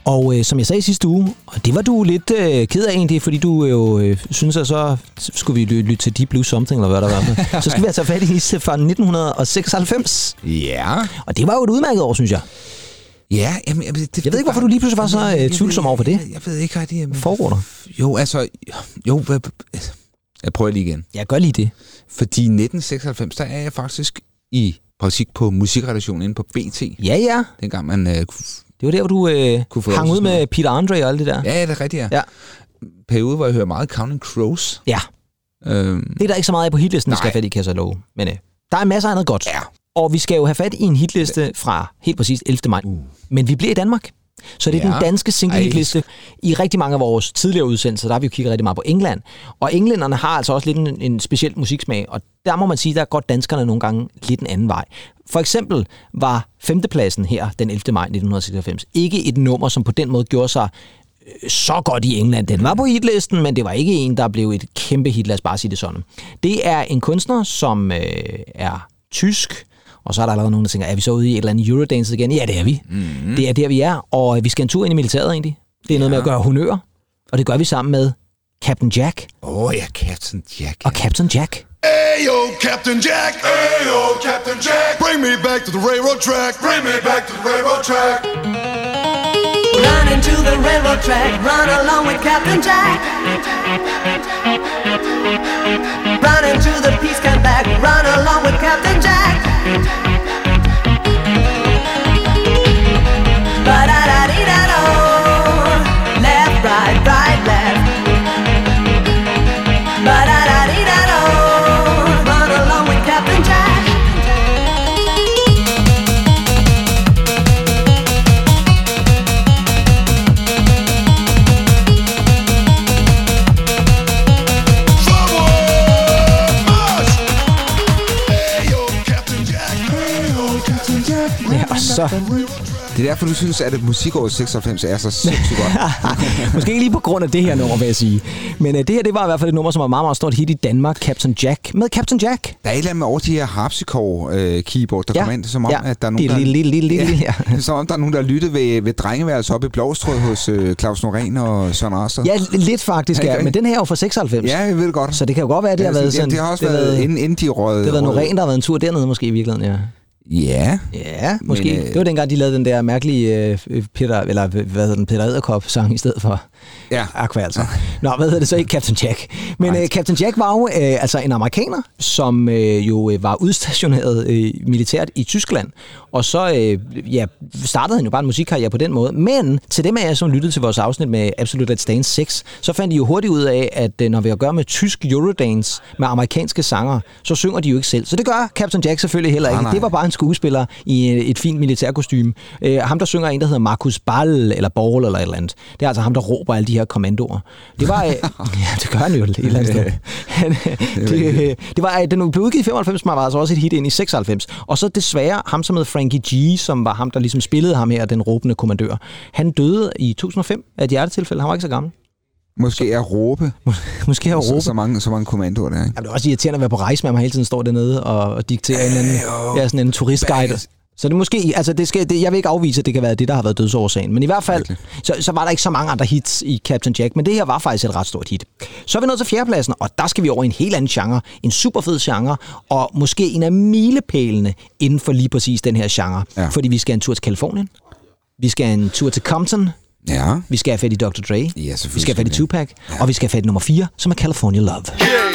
Og øh, som jeg sagde sidste uge, og det var du lidt øh, ked af egentlig, fordi du jo øh, synes, at så skulle vi ly- lytte til Deep Blue Something, eller hvad der var. så skal vi altså fat i fra 1996. Ja. Og det var jo et udmærket år, synes jeg. Ja, jamen, jeg, det, Jeg ved ikke, hvorfor du lige pludselig var så øh, tvivlsom over for det. Jeg, jeg ved ikke rigtig. Hvad foregår der? Jo, altså... Jo, hvad, jeg prøver lige igen. Jeg gør lige det. Fordi i 1996, der er jeg faktisk i praktik på musikredaktionen inde på BT. Ja, ja. Dengang man... Øh, Det var der, hvor du øh, Kunne få hang ud med Peter Andre og alt det der. ja, det er rigtigt, ja. Ja. Periode, hvor jeg hører meget Counting Crows. Ja. Øhm, Det er der ikke så meget af på hitlisten, vi skal have fat i, kan jeg så love. Men øh, der er masser af andet godt. Ja. Og vi skal jo have fat i en hitliste fra helt præcis 11. maj. Uh. Men vi bliver i Danmark. Så det er Ja. den danske single hitliste. I rigtig mange af vores tidligere udsendelser, der har vi jo kigget rigtig meget på England. Og englænderne har altså også lidt en, en speciel musiksmag. Og der må man sige, der går danskerne nogle gange lidt en anden vej. For eksempel var femtepladsen her den 11. maj 1996 ikke et nummer, som på den måde gjorde sig øh, så godt i England. Den var på hitlisten, men det var ikke en, der blev et kæmpe hit, lad os bare sige det sådan. Det er en kunstner, som øh, er tysk, og så er der allerede nogen, der tænker, er vi så ude i et eller andet Eurodance igen? Ja, det er vi. Mm-hmm. Det er der, vi er, og vi skal en tur ind i militæret egentlig. Det er noget med at gøre honør, og det gør vi sammen med Captain Jack Åh oh, ja, Captain Jack. og Captain Jack. Ayo, Captain Jack. Ayo, Captain Jack. Bring me back to the railroad track. Bring me back to the railroad track. Run into the railroad track, run along with Captain Jack. Run into the peace camp back, run along with Captain Jack. time. Det er derfor, du synes, at musikåret 96 er så sindssygt godt. Måske ikke lige på grund af det her nummer, vil jeg sige. Men uh, det her, det var i hvert fald et nummer, som var meget, meget stort hit i Danmark. Captain Jack. Med Captain Jack. Der er et eller andet med over de her harpsichord-keyboard, der Ja, kommer ind. Som om, ja. at der er nogen, Det er lille, lille, lille, lille, ja. som om, der er nogen, der lytter ved, ved drengeværelset oppe i Blåstrød hos øh, Claus Norén og Søren Rasted. Ja, lidt faktisk, Ja, ja. Men den her er jo fra 96. Ja, jeg ved det godt. Så det kan jo godt være, at det Ja, har været sådan... det har også det været, været- inden, inden de rød. Det har været Norén, der har været en tur dernede måske i virkeligheden, ja. Ja. Ja, måske. Men, øh, det var dengang, de lavede den der mærkelige øh, Peter, eller hvad hedder den, Peter Edderkop-sang i stedet for Ja. Aqua, altså. Nå, hvad hedder det så ikke? Captain Jack. Men øh, Captain Jack var jo øh, altså en amerikaner, som øh, jo øh, var udstationeret øh, militært i Tyskland. Og så øh, ja, startede han jo bare en musikkarriere på den måde. Men til dem af jer, som lyttede til vores afsnit med Absolute Let's Dance 6, så fandt de jo hurtigt ud af, at øh, når vi har at gøre med tysk Eurodance med amerikanske sanger, så synger de jo ikke selv. Så det gør Captain Jack selvfølgelig heller ikke. Nej, nej. Det var bare en skuespiller i øh, et fint militærkostume. Øh, ham, der synger er en, der hedder Markus Ball, eller Ball, eller et eller andet. Det er altså ham, der råber alle de her kommandoer. Det var... Øh, ja, det gør han jo et eller andet sted. Det, øh, det var, øh, den blev udgivet i 95, men var altså også et hit ind i 96. Og så desværre ham, som hed Frankie G, som var ham, der ligesom spillede ham her, den råbende kommandør. Han døde i 2005 af et hjertetilfælde. Han var ikke så gammel. Måske er råbe. Måske Så, råbe. så, mange, så mange kommandoer der, ikke? Jamen, det er også irriterende at være på rejse med, at man hele tiden står dernede og, og dikterer en anden, ja, sådan en turistguide. Så det er måske, altså det skal, det, jeg vil ikke afvise, at det kan være det, der har været dødsårsagen. Men i hvert fald, så, så var der ikke så mange andre hits i Captain Jack, men det her var faktisk et ret stort hit. Så er vi nået til fjerdepladsen, og der skal vi over i en helt anden genre. En super fed genre, og måske en af milepælene inden for lige præcis den her genre. Ja. Fordi vi skal en tur til Kalifornien. Vi skal en tur til Compton. Ja. Vi skal have fat i Dr. Dre. Ja, Vi skal have fat i Tupac. Ja. Og vi skal have fat i nummer 4, som er California Love. West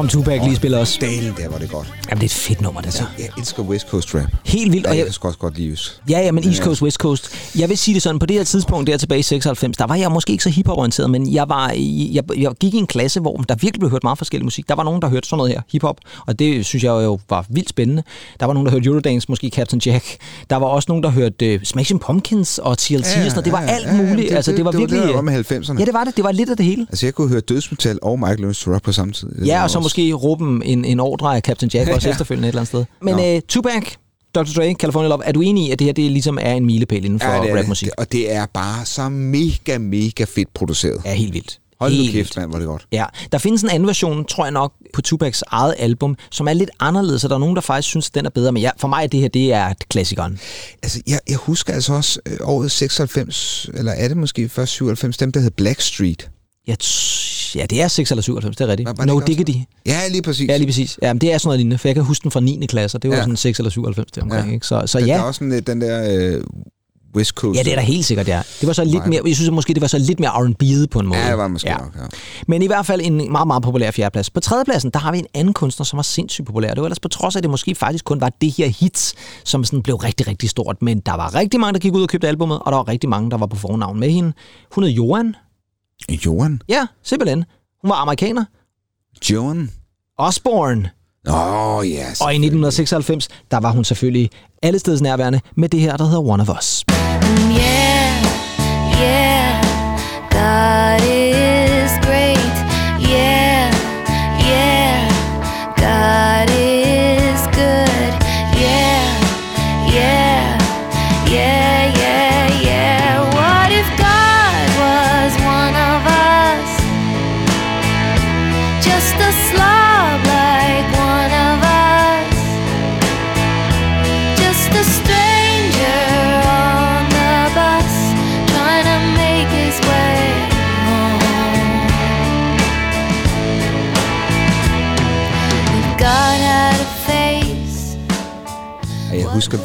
kom Tupac lige og spille også. Dalen, der var det godt. Jamen, det er et fedt nummer, det der. Jeg elsker West Coast rap. Helt vildt. Ja, Og jeg jeg, kan også godt lide Jys. Ja, ja, men East Coast, West Coast. Jeg vil sige det sådan, på det her tidspunkt, der tilbage i 96, der var jeg måske ikke så hiphop-orienteret, men jeg, var, i- jeg, jeg gik i en klasse, hvor der virkelig blev hørt meget forskellig musik. Der var nogen, der hørte sådan noget her, hiphop, og det synes jeg jo var vildt spændende. Der var nogen, der hørte Eurodance, måske Captain Jack. Der var også nogen, der hørte uh, Smashing Pumpkins og TLC og sådan noget. Det var alt muligt. altså, det var virkelig... Det, det var med 90'erne. Ja, det var det. Det var lidt af det hele. Altså, jeg kunne høre dødsmetal og Michael Learns to Rap på samme tid. Det Ja, og så måske råbe en, en, en ordre af Captain Jack også Ja. efterfølgende et eller andet sted. Men Nå. uh, Tupac, Dr. Dre, California Love, er du enig i, at det her det ligesom er en milepæl inden for Ja, det rapmusik? det. Og det er bare så mega, mega fedt produceret. Ja, helt vildt. Hold nu Helt kæft, mand, hvor det godt. Ja, der findes en anden version, tror jeg nok, på Tupacs eget album, som er lidt anderledes, og der er nogen, der faktisk synes, at den er bedre. Men ja, for mig er det her, det er klassikeren. Altså, jeg, jeg husker altså også øh, året 96, eller er det måske først 97, dem der hed Black Street. Jeg ja, det er 6 eller 97, det er rigtigt. Var- var det No Diggity. Ja, lige præcis. Ja, lige præcis. Ja, men det er sådan noget lignende, for jeg kan huske den fra 9. klasse, og det var Ja. sådan 6 eller 97 det omkring. Ja. Ikke? Så, så Der, ja, der er også sådan, øh, den der øh, West Coast. ja, det er der helt sikkert, ja. Det var så lidt Nej. mere, jeg synes at måske, det var så lidt mere R&B'et på en måde. Ja, det var måske ja. nok, ja. Men i hvert fald en meget, meget populær fjerdeplads. På tredjepladsen, der har vi en anden kunstner, som var sindssygt populær. Det var ellers på trods af, at det måske faktisk kun var det her hit, som sådan blev rigtig, rigtig stort. Men der var rigtig mange, der gik ud og købte albummet, og der var rigtig mange, der var på fornavn med hende. Hun hed Johan. Johan? Ja, simpelthen. Hun var amerikaner. Johan? Osborne. Åh, oh, ja. Og i 1996, der var hun selvfølgelig allesteds nærværende med det her, der hedder One of Us. Yeah, yeah, God is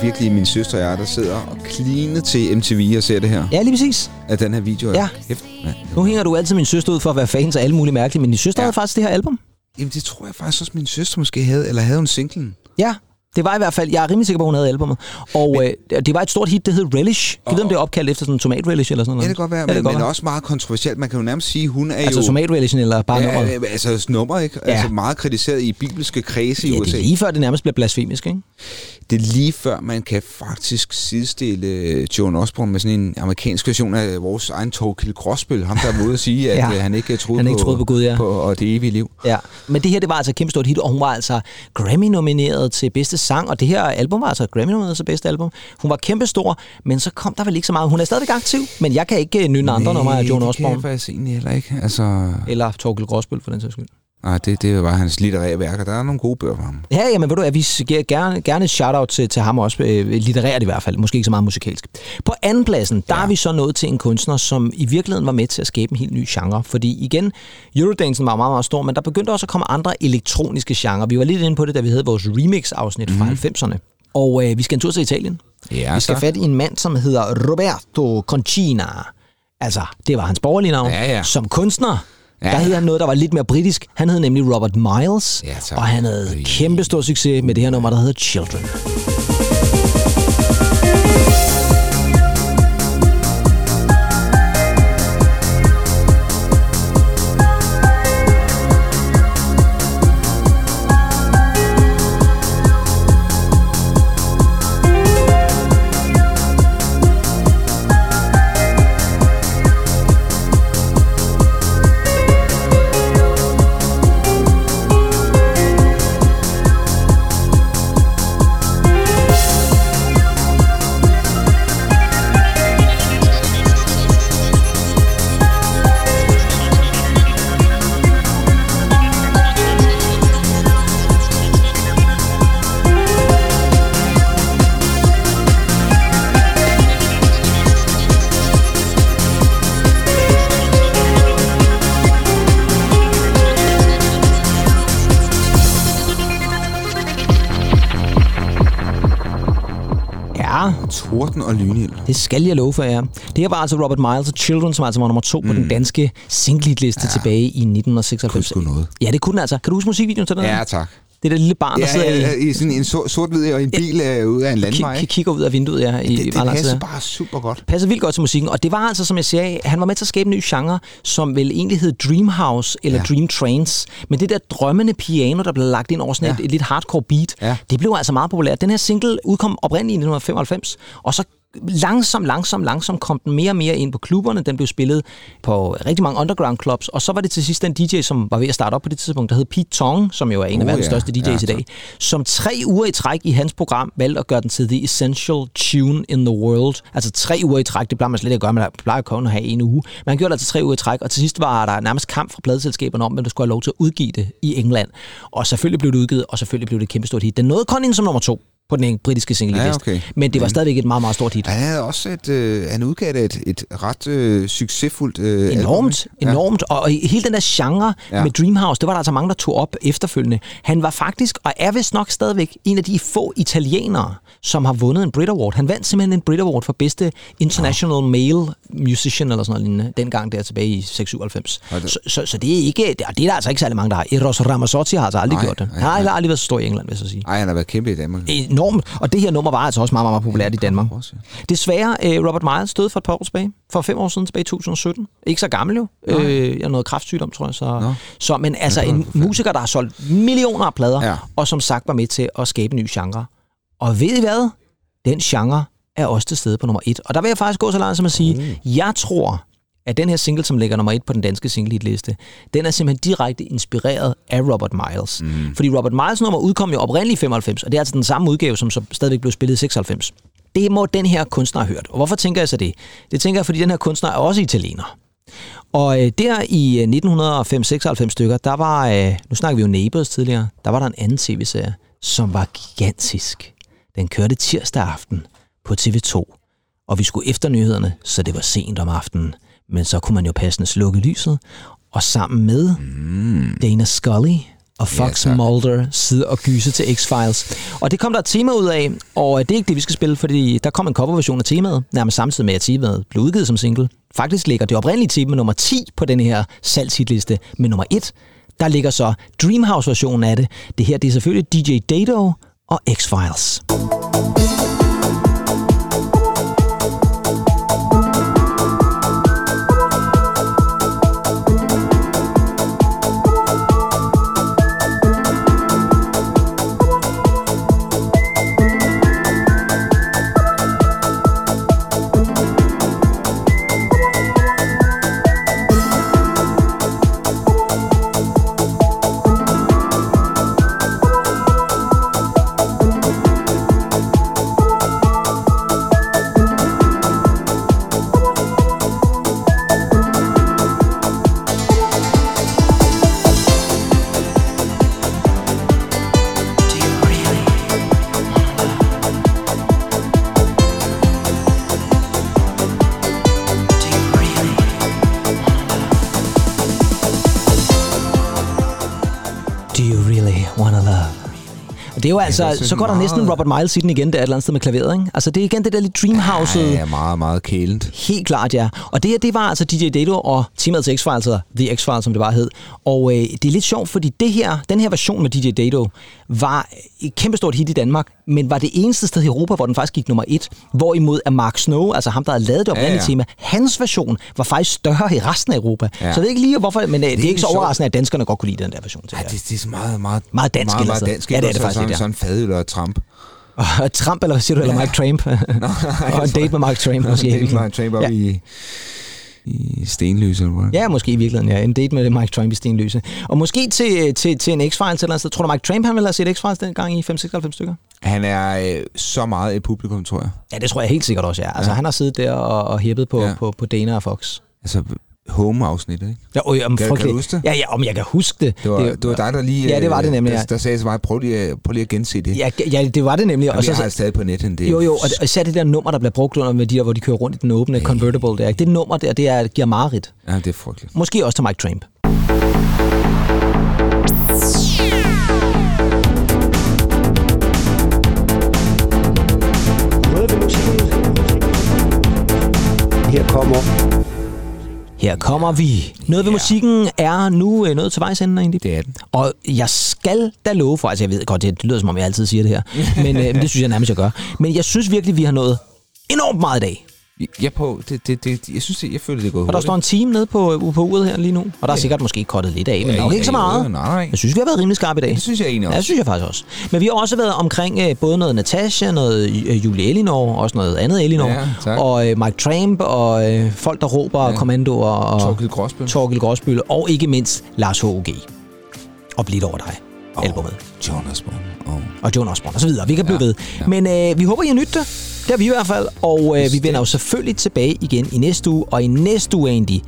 virkelig, min søster og jeg, der sidder og kliner til MTV og ser det her. Ja, lige præcis. Af den her video. Ja. Kæft, mand. Nu hænger du altid min søster ud for at være fans af alle mulige mærkelige, men din søster ja. havde faktisk det her album. Jamen, det tror jeg faktisk også, min søster måske havde, eller havde hun singlen. Ja, det var i hvert fald, jeg er rimelig sikker på, at hun havde albummet. Og øh, det var et stort hit, det hed Relish. Jeg ved, om det er opkaldt efter sådan en tomat relish eller sådan noget. Ja, det kan godt være, Ja, men, det kan men godt være. også meget kontroversielt. Man kan jo nærmest sige, hun er Altså jo... tomat relishen eller bare ja, nummeret? altså nummer, ikke? Ja. Altså meget kritiseret i bibelske kredse i Ja, det USA. er lige før, det nærmest bliver blasfemisk, ikke? Det er lige før, man kan faktisk sidestille øh, Joan Osborne med sådan en amerikansk version af vores egen Torkild Gråsbøl. Ham, der er ude at sige, at Ja. ja. han ikke troede, Han ikke på, troede på Gud, ja. på og det evige liv. Ja, men det her, det var altså et kæmpe stort hit, og hun var altså Grammy-nomineret til bedste sang, og det her album var altså Grammy-nomineret til bedste album. Hun var kæmpe stor, men så kom der vel ikke så meget. Hun er stadigvæk aktiv, men jeg kan ikke øh, nynne andre numre af Joan det kan Osborne. jeg faktisk egentlig heller ikke. Altså, Eller Torkel Gråsbøl, for den sags skyld. Nej, det, det var hans litterære værker. Der er nogle gode bøger for ham. Ja, jamen ved du, at vi giver gerne, gerne et shout-out til, til ham også, øh, litterært i hvert fald, måske ikke så meget musikalsk. På anden pladsen, der ja. er vi så nået til en kunstner, som i virkeligheden var med til at skabe en helt ny genre. Fordi igen, Eurodancen var meget, meget stor, men der begyndte også at komme andre elektroniske genrer. Vi var lidt inde på det, da vi havde vores remix-afsnit mm. fra 90'erne. Og øh, vi skal en tur til Italien. Ja, vi skal fat i en mand, som hedder Roberto Concina. Altså, det var hans borgerlige navn. Ja, ja. Som kunstner, Ja, der hed han noget, der var lidt mere britisk. Han hed nemlig Robert Miles, Ja, tak. og han havde kæmpe stor succes med det her nummer, der hedder Children. Torden og lynild. det skal jeg love for jer. Det her var altså Robert Miles og Children, som altså var nummer to mm. på den danske single-liste ja. tilbage i 1996. Kunne noget. Ja, det kunne altså. Kan du huske musikvideoen til den? Ja, tak. Det er det lille barn, der Ja, sidder i, ja, i sådan en sort, sort-hvid og en bil øh, ud af en landvej. ikke? kigger ud af vinduet ja, i Det, det passer bare super godt. passer vildt godt til musikken. Og det var altså, som jeg sagde, han var med til at skabe en ny genre, som vel egentlig hed Dream House eller Ja. Dream Trance. Men det der drømmende piano, der blev lagt ind over sådan Ja. et, et lidt hardcore beat, Ja. det blev altså meget populært. Den her single udkom oprindeligt i 1995, og så langsomt, langsomt, langsomt kom den mere og mere ind på klubberne. Den blev spillet på rigtig mange underground clubs, og så var det til sidst den DJ, som var ved at starte op på det tidspunkt, der hed Pete Tong, som jo er en af Oh, verdens ja. største DJ's Ja, i dag, som tre uger i træk i hans program valgte at gøre den til The Essential Tune in the World. Altså tre uger i træk, det plejer man slet ikke at gøre, man plejer kun at have en uge. Men han gjorde det altså tre uger i træk, og til sidst var der nærmest kamp fra pladeselskaberne om, hvem der skulle have lov til at udgive det i England. Og selvfølgelig blev det udgivet, og selvfølgelig blev det et kæmpe stort hit. Den nåede kun ind som nummer to på den britiske single Ja, okay. Men det var stadigvæk et meget, meget stort hit. Han havde også et, øh, han udgav et, et ret øh, succesfuldt øh, album, Enormt, ikke? enormt. Og, og hele den der genre ja. Ja. med Dreamhouse, det var der altså mange, der tog op efterfølgende. Han var faktisk, og er vist nok stadigvæk, en af de få italienere, som har vundet en Brit Award. Han vandt simpelthen en Brit Award for bedste International Male Musician, eller sådan noget lignende, dengang der tilbage i 96. Og det- Så, så, så det er ikke, det er, det er der altså ikke særlig mange, der har. Eros Ramazzotti har altså aldrig Nej, gjort det. nej, Han har nej. aldrig været så stor i England, vil jeg så sige. Ej, han har været kæmpe i Danmark. Enormt. Og det her nummer var altså også meget, meget, meget populært i Danmark. Desværre, øh, Robert Miles døde for et par år tilbage. For fem år siden, tilbage i 2017. Ikke så gammel jo. Øh, jeg har noget kraftsygdom, tror jeg. Så, Nå. så, men altså en musiker, der har solgt millioner af plader, Ja. og som sagt var med til at skabe en ny genre. Og ved I hvad? Den genre er også til stede på nummer et. Og der vil jeg faktisk gå så langt som at sige, Uh. jeg tror, at den her single, som ligger nummer et på den danske single hit liste, den er simpelthen direkte inspireret af Robert Miles. Mm. Fordi Robert Miles nummer udkom jo oprindeligt i 95, og det er altså den samme udgave, som så stadigvæk blev spillet i 96. Det må den her kunstner have hørt. Og hvorfor tænker jeg så det? Det tænker jeg, fordi den her kunstner er også italiener. Og øh, der i øh, 1995-96 stykker, der var, øh, nu snakker vi jo Neighbors tidligere, der var der en anden tv-serie, som var gigantisk. Den kørte tirsdag aften på TV2, og vi skulle efter nyhederne, så det var sent om aftenen. Men så kunne man jo passende slukke lyset, og sammen med mm. Dana Scully og Fox Ja, tak. Mulder sidde og gyse til X-Files. Og det kom der et tema ud af, og det er ikke det, vi skal spille, fordi der kom en coverversion af temaet, nærmest samtidig med, at temaet blev udgivet som single. Faktisk ligger det oprindelige tema nummer 10 på den her salgshitliste, men nummer 1, der ligger så Dreamhouse-versionen af det. Det her, det er selvfølgelig DJ Dado og X-Files. Det er jo altså, så går der næsten Robert Miles i den igen, der er et eller andet sted med klaveret, ikke? Altså, det er igen det der lidt dreamhouse Ja, ja, meget, meget kælent. Helt klart, ja. Og det her, det var altså DJ Dato og temaet til X-Files, altså The X-Files, som det bare hed. Og øh, det er lidt sjovt, fordi det her, den her version med DJ Dato var et kæmpestort hit i Danmark, men var det eneste sted i Europa, hvor den faktisk gik nummer et. Hvorimod at Mark Snow, altså ham, der havde lavet det oprindelige Ja, ja, ja. tema, hans version var faktisk større i resten af Europa. Ja. Ja. Så jeg ved ikke lige, hvorfor, men øh, det, er ikke så overraskende, at danskerne godt kunne lide den der version til Ja, det. det, det er så meget, meget, Meget dansk meget, meget dansk. Ja, det er det faktisk sådan, ja. sådan fadøl og tramp. Og Trump, eller hvad siger du, eller Mike Tramp? og en date med Mark Tramp, måske. Det er virkeligheden. meget tramp op Ja. i, i Stenløse, eller hvad? Ja, måske i virkeligheden, ja. En date med Mike Tramp i Stenløse. Og måske til, til, til en X-Files eller andet sted. Tror du, Mike Tramp han ville have set X-Files dengang i 5-96 stykker? Han er øh, så meget et publikum, tror jeg. Ja, det tror jeg helt sikkert også, ja. Altså, Ja. han har siddet der og, og hæppet på, ja. på, på Dana og Fox. Altså, home-afsnittet, ikke? Ja, og, om, Kan- kan du huske det? Ja, ja, om jeg kan huske det. Det var, det, det var dig, der lige... Ja, det var det øh, nemlig, Der, ja. der sagde til mig, prøv lige, at- prøv lige at gense det. Ja, ja, det var det nemlig. Jamen, Og så, jeg har stadig på nettet. Det jo, jo, og, og især det der nummer, der bliver brugt under med de der, hvor de kører rundt i den åbne convertible der. ikke? Det nummer der, det er, giver mareridt. Ja, det er frygteligt. Måske også til Mike Tramp. Her kommer Her kommer vi. Noget ved musikken er nu øh, nået til vejs ende, egentlig. Det er den. Og jeg skal da love for, altså jeg ved godt, det, lyder som om, jeg altid siger det her, men, øh, det synes jeg nærmest, jeg gør. Men jeg synes virkelig, vi har nået enormt meget i dag. Jeg på, det, det, det, jeg synes, det, jeg føler, det er gået Og der hurtigt. står en time nede på, på uret her lige nu, og der er sikkert måske kottet lidt af, men Ja, nok ikke så ja, meget. ja, nej. Jeg synes, vi har været rimelig skarpe i dag. Det synes jeg egentlig Ja, også. det synes jeg faktisk også. Men vi har også været omkring øh, både noget Natasha, noget øh, Julie Elinor, også noget andet Elinor, Ja, tak. og øh, Mike Tramp, og øh, folk, der råber, ja. kommandoer, og Torkild Gråsbøl. Torgild Gråsbøl, og ikke mindst Lars H.O.G. Og Blidt over dig, albumet. John Osborne. Oh. Og John Osborne og så videre. Vi kan blive Ja, ved. ja. Men øh, vi håber, I har nydt det. Det har vi i hvert fald. Og øh, vi vender jo selvfølgelig tilbage igen i næste uge. Og i næste uge, Andy,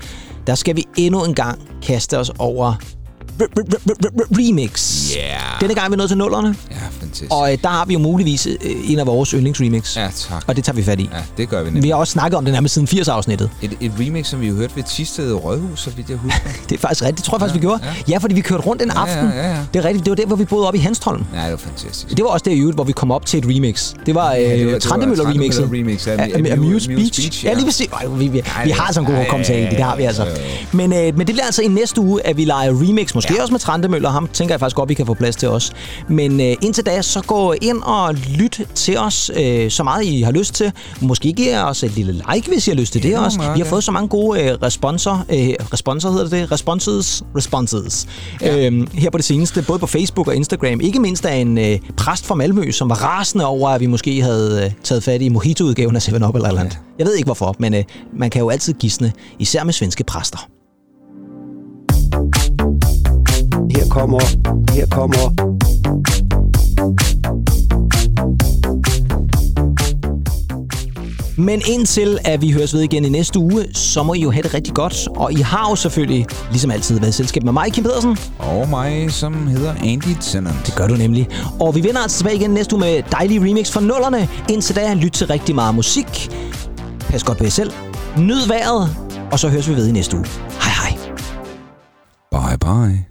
der skal vi endnu en gang kaste os over re- re- re- re- re- remix. Yeah. Denne gang er vi nået til nullerne. Ja, fantastisk. Og øh, der har vi jo muligvis øh, en af vores yndlingsremix. Ja, tak. Og det tager vi fat i. Ja, det gør vi Vi nemlig. har også snakket om det nærmest siden 80-afsnittet. Et, et remix, som vi har hørt ved Tisted Rådhus, så vidt jeg husker. Det er faktisk rigtigt. Det tror jeg faktisk, vi gjorde. ja. Ja, fordi vi kørte rundt en Ja, ja, aften. ja, ja. Det er rigtigt. Det var der, hvor vi boede op i Hanstholm. Ja, det var fantastisk. Det var også der i øvrigt, hvor vi kom op til et remix. Det var, øh, Ja, ja, det var- var Trandemøller-remixet. Trandemøller remix af- af, af, af Muse, Muse Beach. Ja, ja. lige præcis. Vi, vi, vi har sådan en god af det. Har vi altså. jo, jo. Men, øh, men det bliver altså i næste uge, at vi leger remix. Måske ja. også med Trandemøller. Ham tænker jeg faktisk godt, vi kan få plads til os. Men øh, indtil da, så gå ind og lyt til os øh, så meget, I har lyst til. Måske giver os et lille like, hvis I har lyst til det Ja, også. Vi har fået så mange gode øh, responser. Øh, responser hedder det? Responses? Responses. Ja. Øhm, her på det seneste, både på Facebook og Instagram. Ikke mindst af en øh, præst fra Malmø, som var rasende over, at vi måske havde øh, taget fat i mojito-udgaven af 7-Up eller eller andet. Jeg ved ikke hvorfor, men øh, man kan jo altid gisne, især med svenske præster. Kommer Her kommer Men indtil at vi høres ved igen i næste uge, så må I jo have det rigtig godt. Og I har jo selvfølgelig, ligesom altid, været i selskab med mig, Kim Pedersen. Og mig, som hedder Andy Tennant. Det gør du nemlig. Og vi vender altså tilbage igen næste uge med dejlige remix fra nullerne. Indtil da, lyt til rigtig meget musik. Pas godt på jer selv. Nyd vejret. Og så høres vi ved i næste uge. Hej hej. Bye bye.